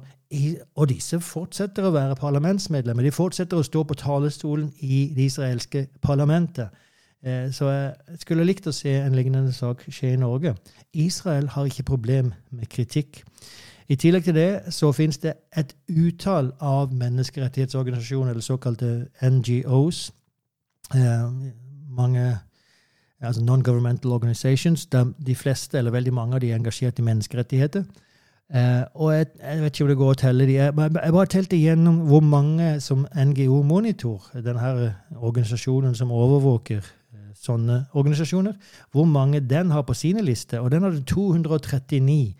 og disse fortsetter å være parlamentsmedlemmer. De fortsetter å stå på talerstolen i det israelske parlamentet. Eh, så jeg skulle likt å se en lignende sak skje i Norge. Israel har ikke problem med kritikk. I tillegg til det så finnes det et utall av menneskerettighetsorganisasjoner, eller såkalte NGOs, mange altså non-governmental organizations, De, de fleste, eller veldig mange av de er engasjert i menneskerettigheter. Eh, og jeg, jeg, vet ikke om det går å telle de. Jeg, jeg bare telte igjennom hvor mange som NGO Monitor, denne organisasjonen som overvåker uh, sånne organisasjoner, hvor mange den har på sine lister. Og den hadde 239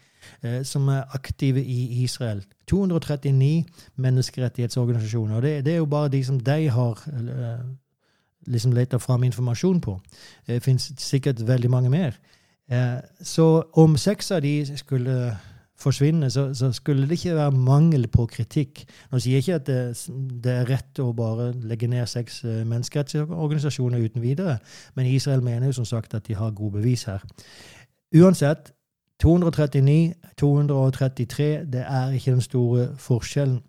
eh, som er aktive i Israel. 239 menneskerettighetsorganisasjoner. Og det, det, er jo bare de som de har liksom leter fram informasjon på. Det fins sikkert veldig mange mer. Eh, så om seks av de skulle forsvinne, så, så, skulle det ikke være mangel på kritikk. Nå sier jeg ikke at det, det er rett å bare legge ned seks menneskerettsorganisasjoner uten videre, men Israel mener jo som sagt at de har gode bevis her. Uansett, 239, 233, det er ikke den store forskjellen.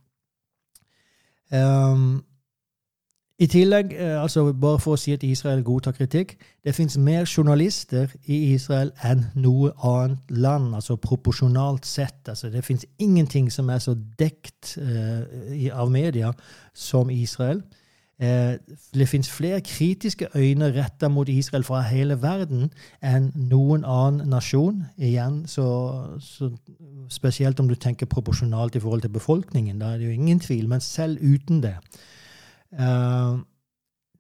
Um, i tillegg, eh, altså bare for å si at Israel godtar kritikk, det fins mer journalister i Israel enn noe annet land, altså proporsjonalt sett. Altså, det fins ingenting som er så dekt uh, av media som Israel. Uh, det fins flere kritiske øyne retta mot Israel fra hele verden enn noen annen nasjon. Igjen, så, så, Spesielt om du tenker proporsjonalt i forhold til befolkningen. Da er det jo ingen tvil. Men selv uten det Uh,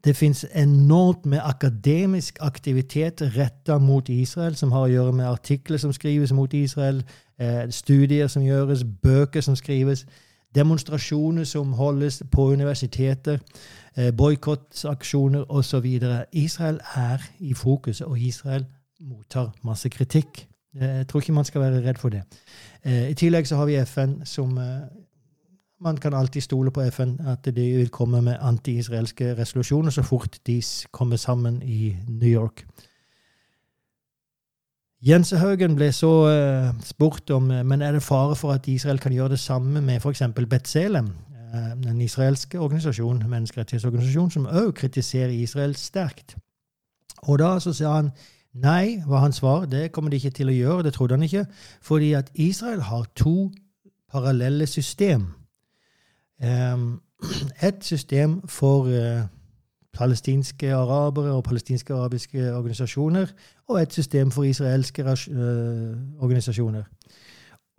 det fins enormt med akademisk aktivitet retta mot Israel, som har å gjøre med artikler som skrives mot Israel, eh, studier som gjøres, bøker som skrives, demonstrasjoner som holdes på universiteter, eh, boikottaksjoner osv. Israel er i fokus, og Israel mottar masse kritikk. Jeg tror ikke man skal være redd for det. I tillegg så har vi FN, som man kan alltid stole på FN, at de vil komme med anti-israelske resolusjoner så fort de kommer sammen i New York. Jensehaugen ble så uh, spurt om men er det fare for at Israel kan gjøre det samme med f.eks. Betzelem, uh, en israelske organisasjon, menneskerettighetsorganisasjon som òg kritiserer Israel sterkt. Og da så sa han nei, var hans svar. Det kommer de ikke til å gjøre, det trodde han ikke. Fordi at Israel har to parallelle system. Um, et system for uh, palestinske arabere og palestinske arabiske organisasjoner, og et system for israelske uh, organisasjoner.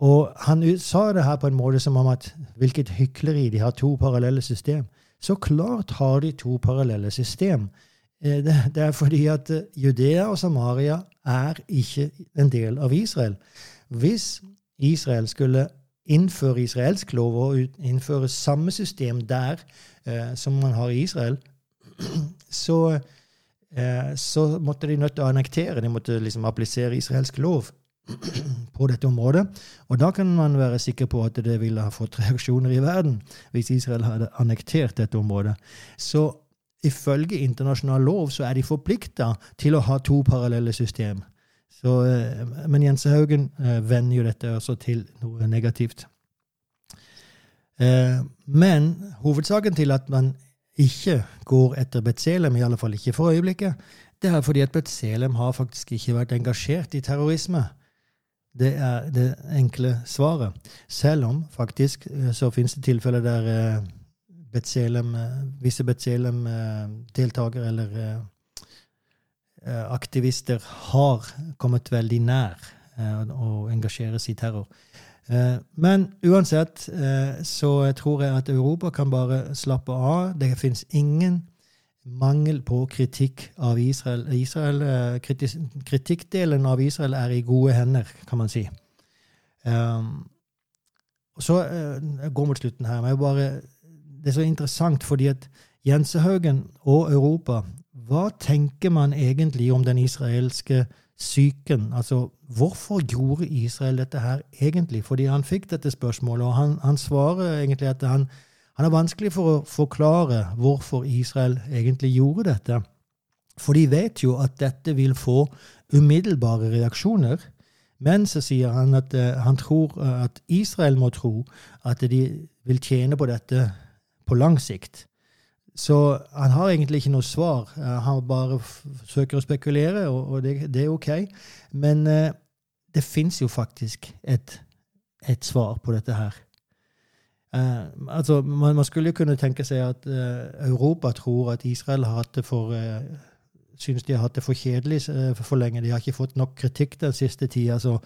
Og han sa det her på en måte som om at hvilket hykleri, de har to parallelle system. Så klart har de to parallelle system. Eh, det, er fordi at eh, Judea og Samaria er ikke en del av Israel. Hvis Israel skulle innføre israelsk lov og innføre samme system der eh, som man har i Israel, så, eh, så måtte de nødt til å annektere. De måtte liksom applisere israelsk lov på dette området. Og da kan man være sikker på at det ville ha fått reaksjoner i verden hvis Israel hadde annektert dette området. Så ifølge internasjonal lov så er de forplikta til å ha to parallelle system. Så, eh, men Jens Haugen vender jo dette også til noe negativt. Eh, men hovedsaken til at man ikke går etter Betzelem, i alle fall ikke for øyeblikket, det er fordi at Betzelem har faktisk ikke vært engasjert i terrorisme. Det er det enkle svaret. Selv om faktisk så finnes det tilfeller der Betzelem, eh, visse Betzelem-deltakere eller eh, eh, aktivister har kommet veldig nær å engasjere seg i terror. Men uansett så tror jeg at Europa kan bare slappe av. Det fins ingen mangel på kritikk av Israel. Israel kritikkdelen av Israel er i gode hender, kan man si. Så jeg går mot slutten her. men jeg bare det er så interessant fordi at Jensehaugen og Europa Hva tenker man egentlig om den israelske psyken? Altså, hvorfor gjorde Israel dette her egentlig? Fordi han fikk dette spørsmålet, og han, han svarer egentlig at han, han er vanskelig for å forklare hvorfor Israel egentlig gjorde dette. For de vet jo at dette vil få umiddelbare reaksjoner. Men så sier han at uh, han tror uh, at Israel må tro at de vil tjene på dette på lang sikt. Så han har egentlig ikke noe svar. Han bare forsøker å spekulere, og, det, det, er ok. Men uh, det fins jo faktisk et, et, svar på dette her. Uh, altså, man, man, skulle jo kunne tenke seg at uh, Europa tror at Israel har hatt det for synes de har hatt det for kjedelig for lenge. De har ikke fått nok kritikk den siste tida, så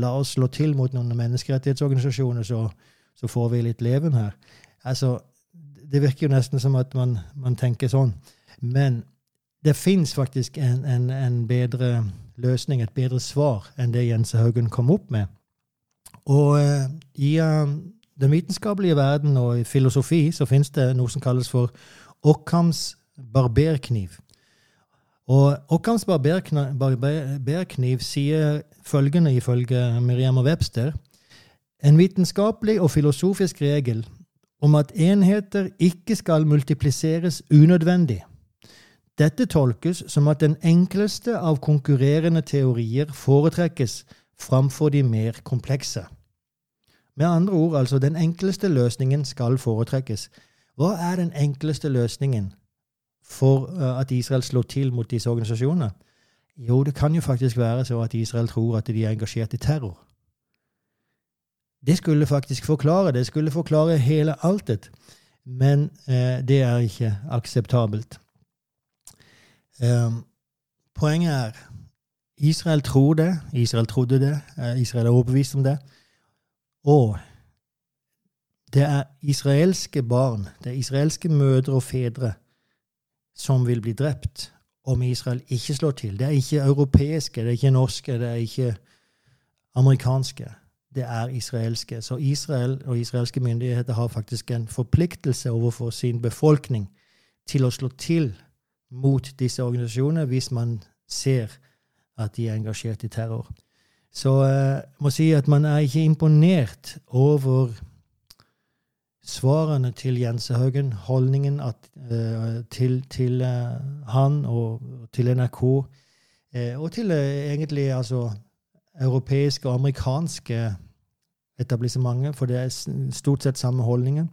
la oss slå til mot noen menneskerettighetsorganisasjoner, så, så får vi litt leven her. Altså, det virker jo nesten som at man, man tenker sånn. Men det fins faktisk en, en, en, bedre løsning, et bedre svar, enn det Jens Haugen kom opp med. Og uh, i uh, den vitenskapelige verden og i filosofi så fins det noe som kalles for Ockhams barberkniv. Og Ockhams barberkniv, barberkniv sier følgende ifølge Miriam og Webster en vitenskapelig og filosofisk regel om at enheter ikke skal multipliseres unødvendig. Dette tolkes som at den enkleste av konkurrerende teorier foretrekkes framfor de mer komplekse. Med andre ord, altså, den enkleste løsningen skal foretrekkes. Hva er den enkleste løsningen for uh, at Israel slår til mot disse organisasjonene? Jo, det kan jo faktisk være så at Israel tror at de er engasjert i terror. Det skulle faktisk forklare det. skulle forklare hele altet. Men eh, det er ikke akseptabelt. Eh, poenget er Israel tror det. Israel trodde det. Eh, Israel er overbevist om det. Og det er israelske barn, det er israelske mødre og fedre, som vil bli drept om Israel ikke slår til. Det er ikke europeiske, det er ikke norske, det er ikke amerikanske det er israelske. Så Israel og israelske myndigheter har faktisk en forpliktelse overfor sin befolkning til å slå til mot disse organisasjonene hvis man ser at de er engasjert i terror. Så jeg uh, må si at man er ikke imponert over svarene til Jensehaugen, holdningen at, uh, til, til uh, han og til NRK, og til egentlig altså europeiske og amerikanske etablissementet, for det er stort sett samme holdningen.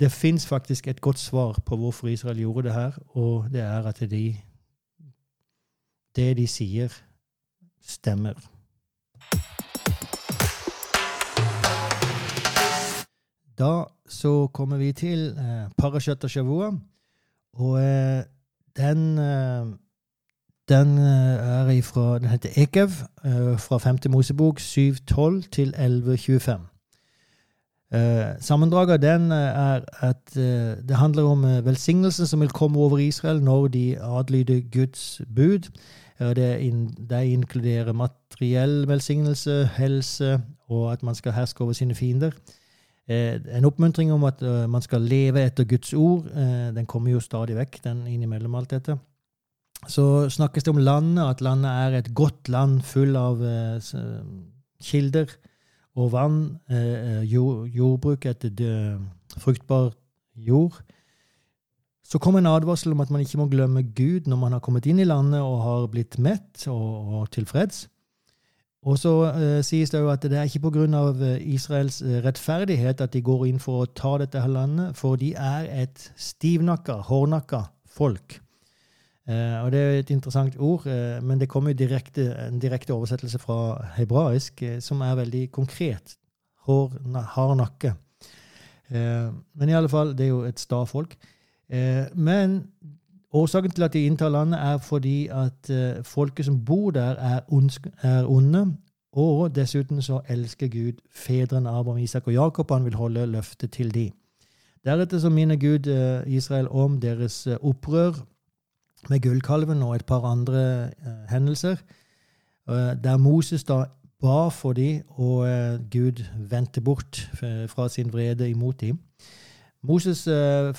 det fins faktisk et godt svar på hvorfor Israel gjorde det her, og det er at de, det de sier, stemmer. Da så kommer vi til eh, Parashat Shavua, og eh, den eh, den eh, er ifra, den heter Ekev, eh, fra 5. Mosebok 7.12 til 11.25. Eh, sammendraget av den er at det handler om velsignelsen som vil komme over Israel når de adlyder Guds bud. Det, in, det inkluderer materiell velsignelse, helse og at man skal herske over sine fiender. En oppmuntring om at man skal leve etter Guds ord. Den kommer jo stadig vekk, den innimellom alt dette. Så snakkes det om landet, at landet er et godt land full av kilder og vann. Jord, jordbruk etter fruktbar jord. Så kom en advarsel om at man ikke må glemme Gud når man har kommet inn i landet og har blitt mett og, og tilfreds. Og så uh, sies det jo at det er ikke pga. Eh, Israels eh, rettferdighet at de går inn for å ta dette her landet, for de er et stivnakka, hårdnakka folk. Uh, og Det er et interessant ord, uh, men det kommer jo direkte, en direkte oversettelse fra hebraisk som er veldig konkret. Hår, hard nakke. men i alle fall, det er jo et sta folk. men Årsaken til at de inntar landet, er fordi at folket som bor der, er, er, onde. Og dessuten så elsker Gud fedrene Abraham, Isak og Jakob, han vil holde løftet til de. Deretter så minner Gud Israel om deres opprør med gullkalven og et par andre hendelser, der Moses da ba for dem, og Gud vendte bort fra sin vrede imot dem. Moses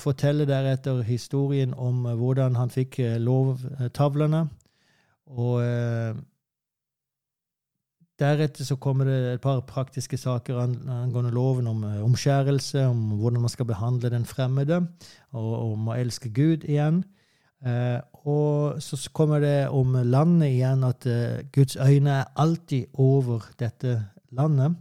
forteller deretter historien om hvordan han fikk lovtavlene. Og deretter så kommer det et par praktiske saker angående loven om omskjærelse, om hvordan man skal behandle den fremmede, og om å elske Gud igjen. Og så kommer det om landet igjen, at Guds øyne er alltid over dette landet.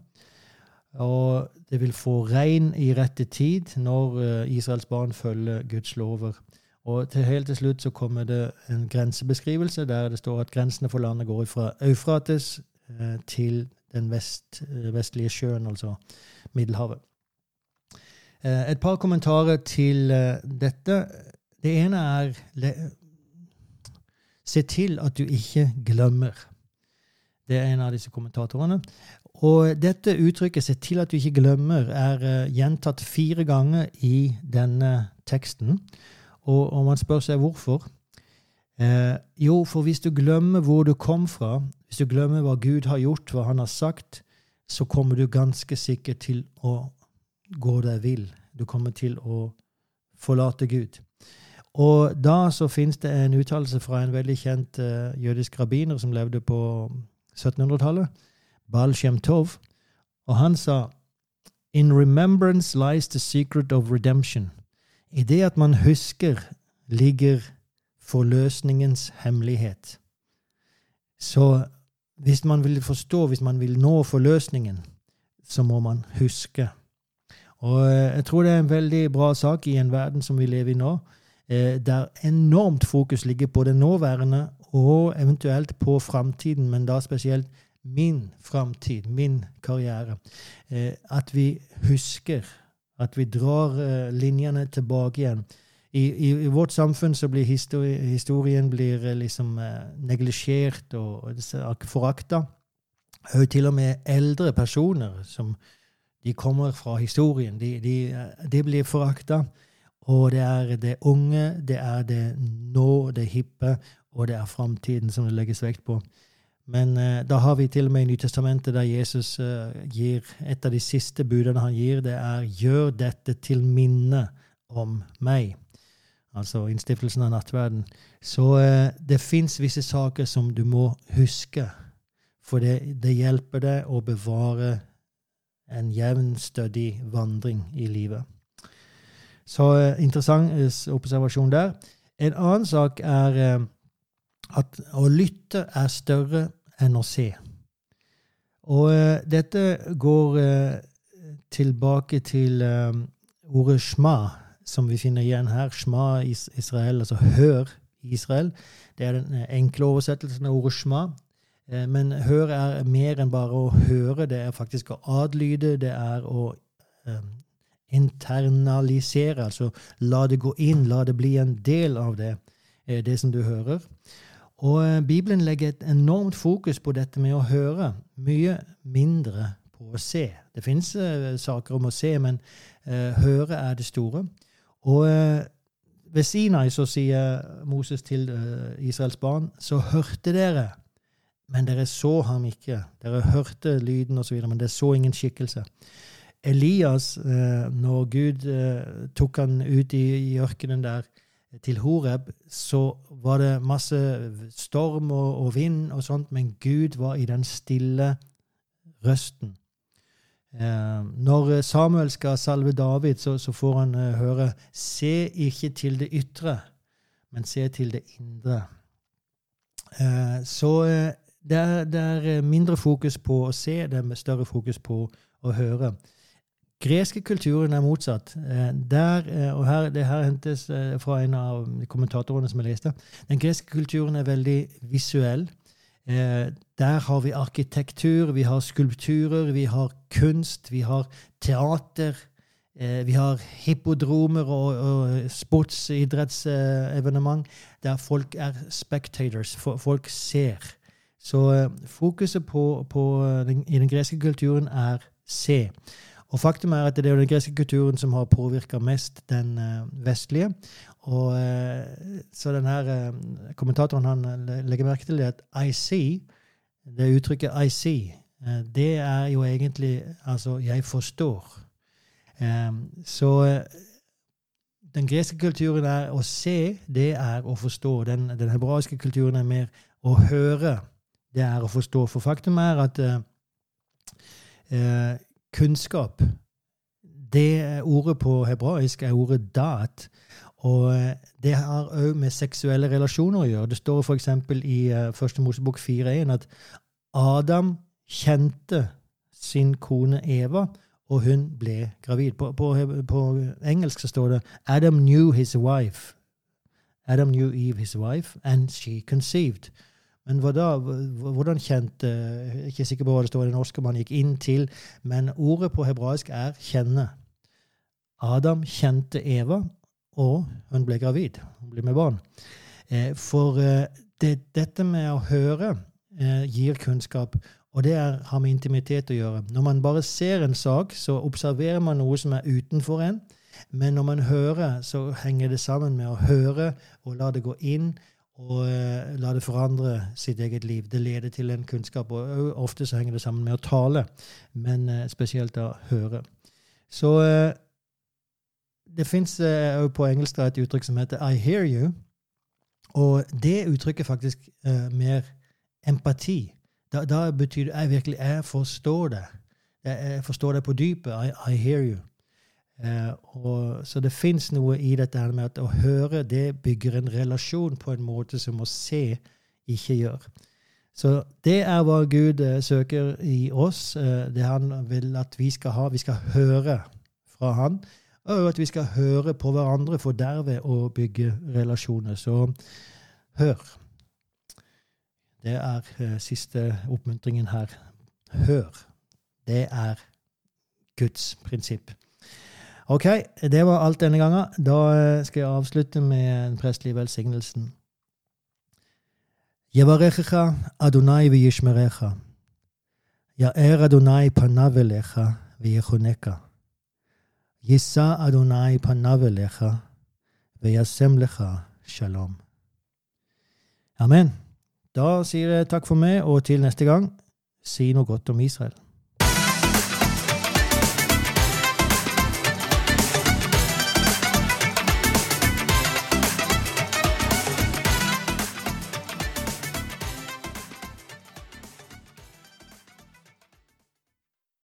Og det vil få regn i rette tid når uh, Israels barn følger Guds lover. Og til helt til slutt så kommer det en grensebeskrivelse der det står at grensene for landet går fra Eufrates uh, til den vest, uh, vestlige sjøen, altså Middelhavet. et par kommentarer til dette. Det ene er Se til at du ikke glemmer. Det er en av disse kommentatorene. Og dette uttrykket 'se til at du ikke glemmer' er uh, gjentatt fire ganger i denne teksten. Og, og man spør seg hvorfor. Eh, jo, for hvis du glemmer hvor du kom fra, hvis du glemmer hva Gud har gjort, hva han har sagt, så kommer du ganske sikkert til å gå deg vill. Du kommer til å forlate Gud. Og da så finnes det en uttalelse fra en veldig kjent uh, jødisk rabbiner som levde på 1700-tallet Baal Shem Tov, og han sa In remembrance lies the secret of redemption. I det at man husker, ligger forløsningens hemmelighet. Så hvis man vil forstå, hvis man vil nå forløsningen, så må man huske. Og eh, jeg tror det er en veldig bra sak i en verden som vi lever i nå, der enormt fokus ligger på det nåværende og eventuelt på framtiden, men da spesielt min framtid, min karriere. Eh, at vi husker, at vi drar eh, linjene tilbake igjen. I, i, i vårt samfunn så blir histori historien blir eh, liksom neglisjert og forakta. Til og med eldre personer som de kommer fra historien, de, de, de blir forakta. Og det er det unge, det er det nå, det hippe, og det er framtiden som det legges vekt på. Men eh, da har vi til og med i Nytestamentet der Jesus eh, gir et av de siste budene han gir, det er 'gjør dette til minne om meg'. Altså innstiftelsen av nattverden. Så eh, det fins visse saker som du må huske, for det, det hjelper deg å bevare en jevn, stødig vandring i livet. Så interessant observasjon der. En annen sak er at å lytte er større enn å se. Og dette går tilbake til ordet shma, som vi finner igjen her. Shma Israel, altså hør Israel. Det er den eh, enkle oversettelsen av ordet shma. Eh, men hør er mer enn bare å høre. Det er faktisk å adlyde. Det er å internalisere, altså la det gå inn, la det bli en del av det, det som du hører. Og Bibelen legger et enormt fokus på dette med å høre, mye mindre på å se. Det fins uh, saker om å se, men høre er det store. Og ved Sinai så sier Moses til Israels barn, så hørte dere, men dere så ham ikke. Dere hørte lyden osv., men dere så ingen skikkelse. Elias, når Gud tok han ut i, ørkenen der, til Horeb, så var det masse storm og, og, vind og sånt, men Gud var i den stille røsten. Eh, når Samuel skal salve David, så, så får han høre Se ikke til det ytre, men se til det indre. Så det, er, det, er, mindre fokus på å se, det er større fokus på å høre. Greske kulturen er motsatt. Der, og her, Det her hentes fra en av kommentatorene som jeg leste. Den greske kulturen er veldig visuell. Eh, der har vi arkitektur, vi har skulpturer, vi har kunst, vi har teater. Eh, vi har hippodromer og, og sportsidrettsevenement der folk er spectators. Folk ser. Så eh, fokuset på, på den, i den greske kulturen er se. Og faktum er at det er jo den greske kulturen som har påvirka mest den vestlige. Og, eh, så denne her kommentatoren han legger merke til at I see, det uttrykket I see, eh, det er jo egentlig altså 'jeg forstår'. Så den greske kulturen er å se, det er å forstå. Den, den hebraiske kulturen er mer å høre, det er å forstå. For faktum er at eh, kunnskap det ordet på hebraisk er ordet dat. Og eh, det har òg med seksuelle relasjoner å gjøre. Det står f.eks. i uh, Første Mosebok 4.1 at Adam kjente sin kone Eva, og hun ble gravid. På, på, på, engelsk så står det Adam knew his wife. Adam knew Eve his wife, and she conceived. Men da, hvordan kjente Jeg er ikke sikker på hva det står i det norske man gikk inn til, men ordet på hebraisk er 'kjenne'. Adam kjente Eva, og hun ble gravid. Hun ble med barn. Eh, for eh, det, dette med å høre eh, gir kunnskap, og det er, har med intimitet å gjøre. Når man bare ser en sak, så observerer man noe som er utenfor en. Men når man hører, så henger det sammen med å høre og la det gå inn og uh, la det forandre sitt eget liv. Det leder til en kunnskap. Og ofte så henger det sammen med å tale, men uh, spesielt å høre. Så uh, det fins uh, på engelsk et uttrykk som heter 'I hear you'. Og det uttrykker faktisk mer empati. Da, da, betyr det jeg virkelig jeg forstår det. Jeg, forstår det på dypet. I, I hear you. Uh, og, så det fins noe i dette her med at å høre det bygger en relasjon på en måte som å se ikke gjør. Så det er hva Gud uh, søker i oss. Uh, det han vil at vi skal ha. Vi skal høre fra Han og at vi skal høre på hverandre for derved å bygge relasjoner. Så hør. Det er siste oppmuntringen her. Hør. Det er Guds prinsipp. Ok, det var alt denne gangen. Da eh, skal jeg avslutte med den prestelige velsignelsen. Adonai Adonai Adonai shalom. Amen. Da sier jeg takk for meg, og til neste gang, si noe godt om Israel.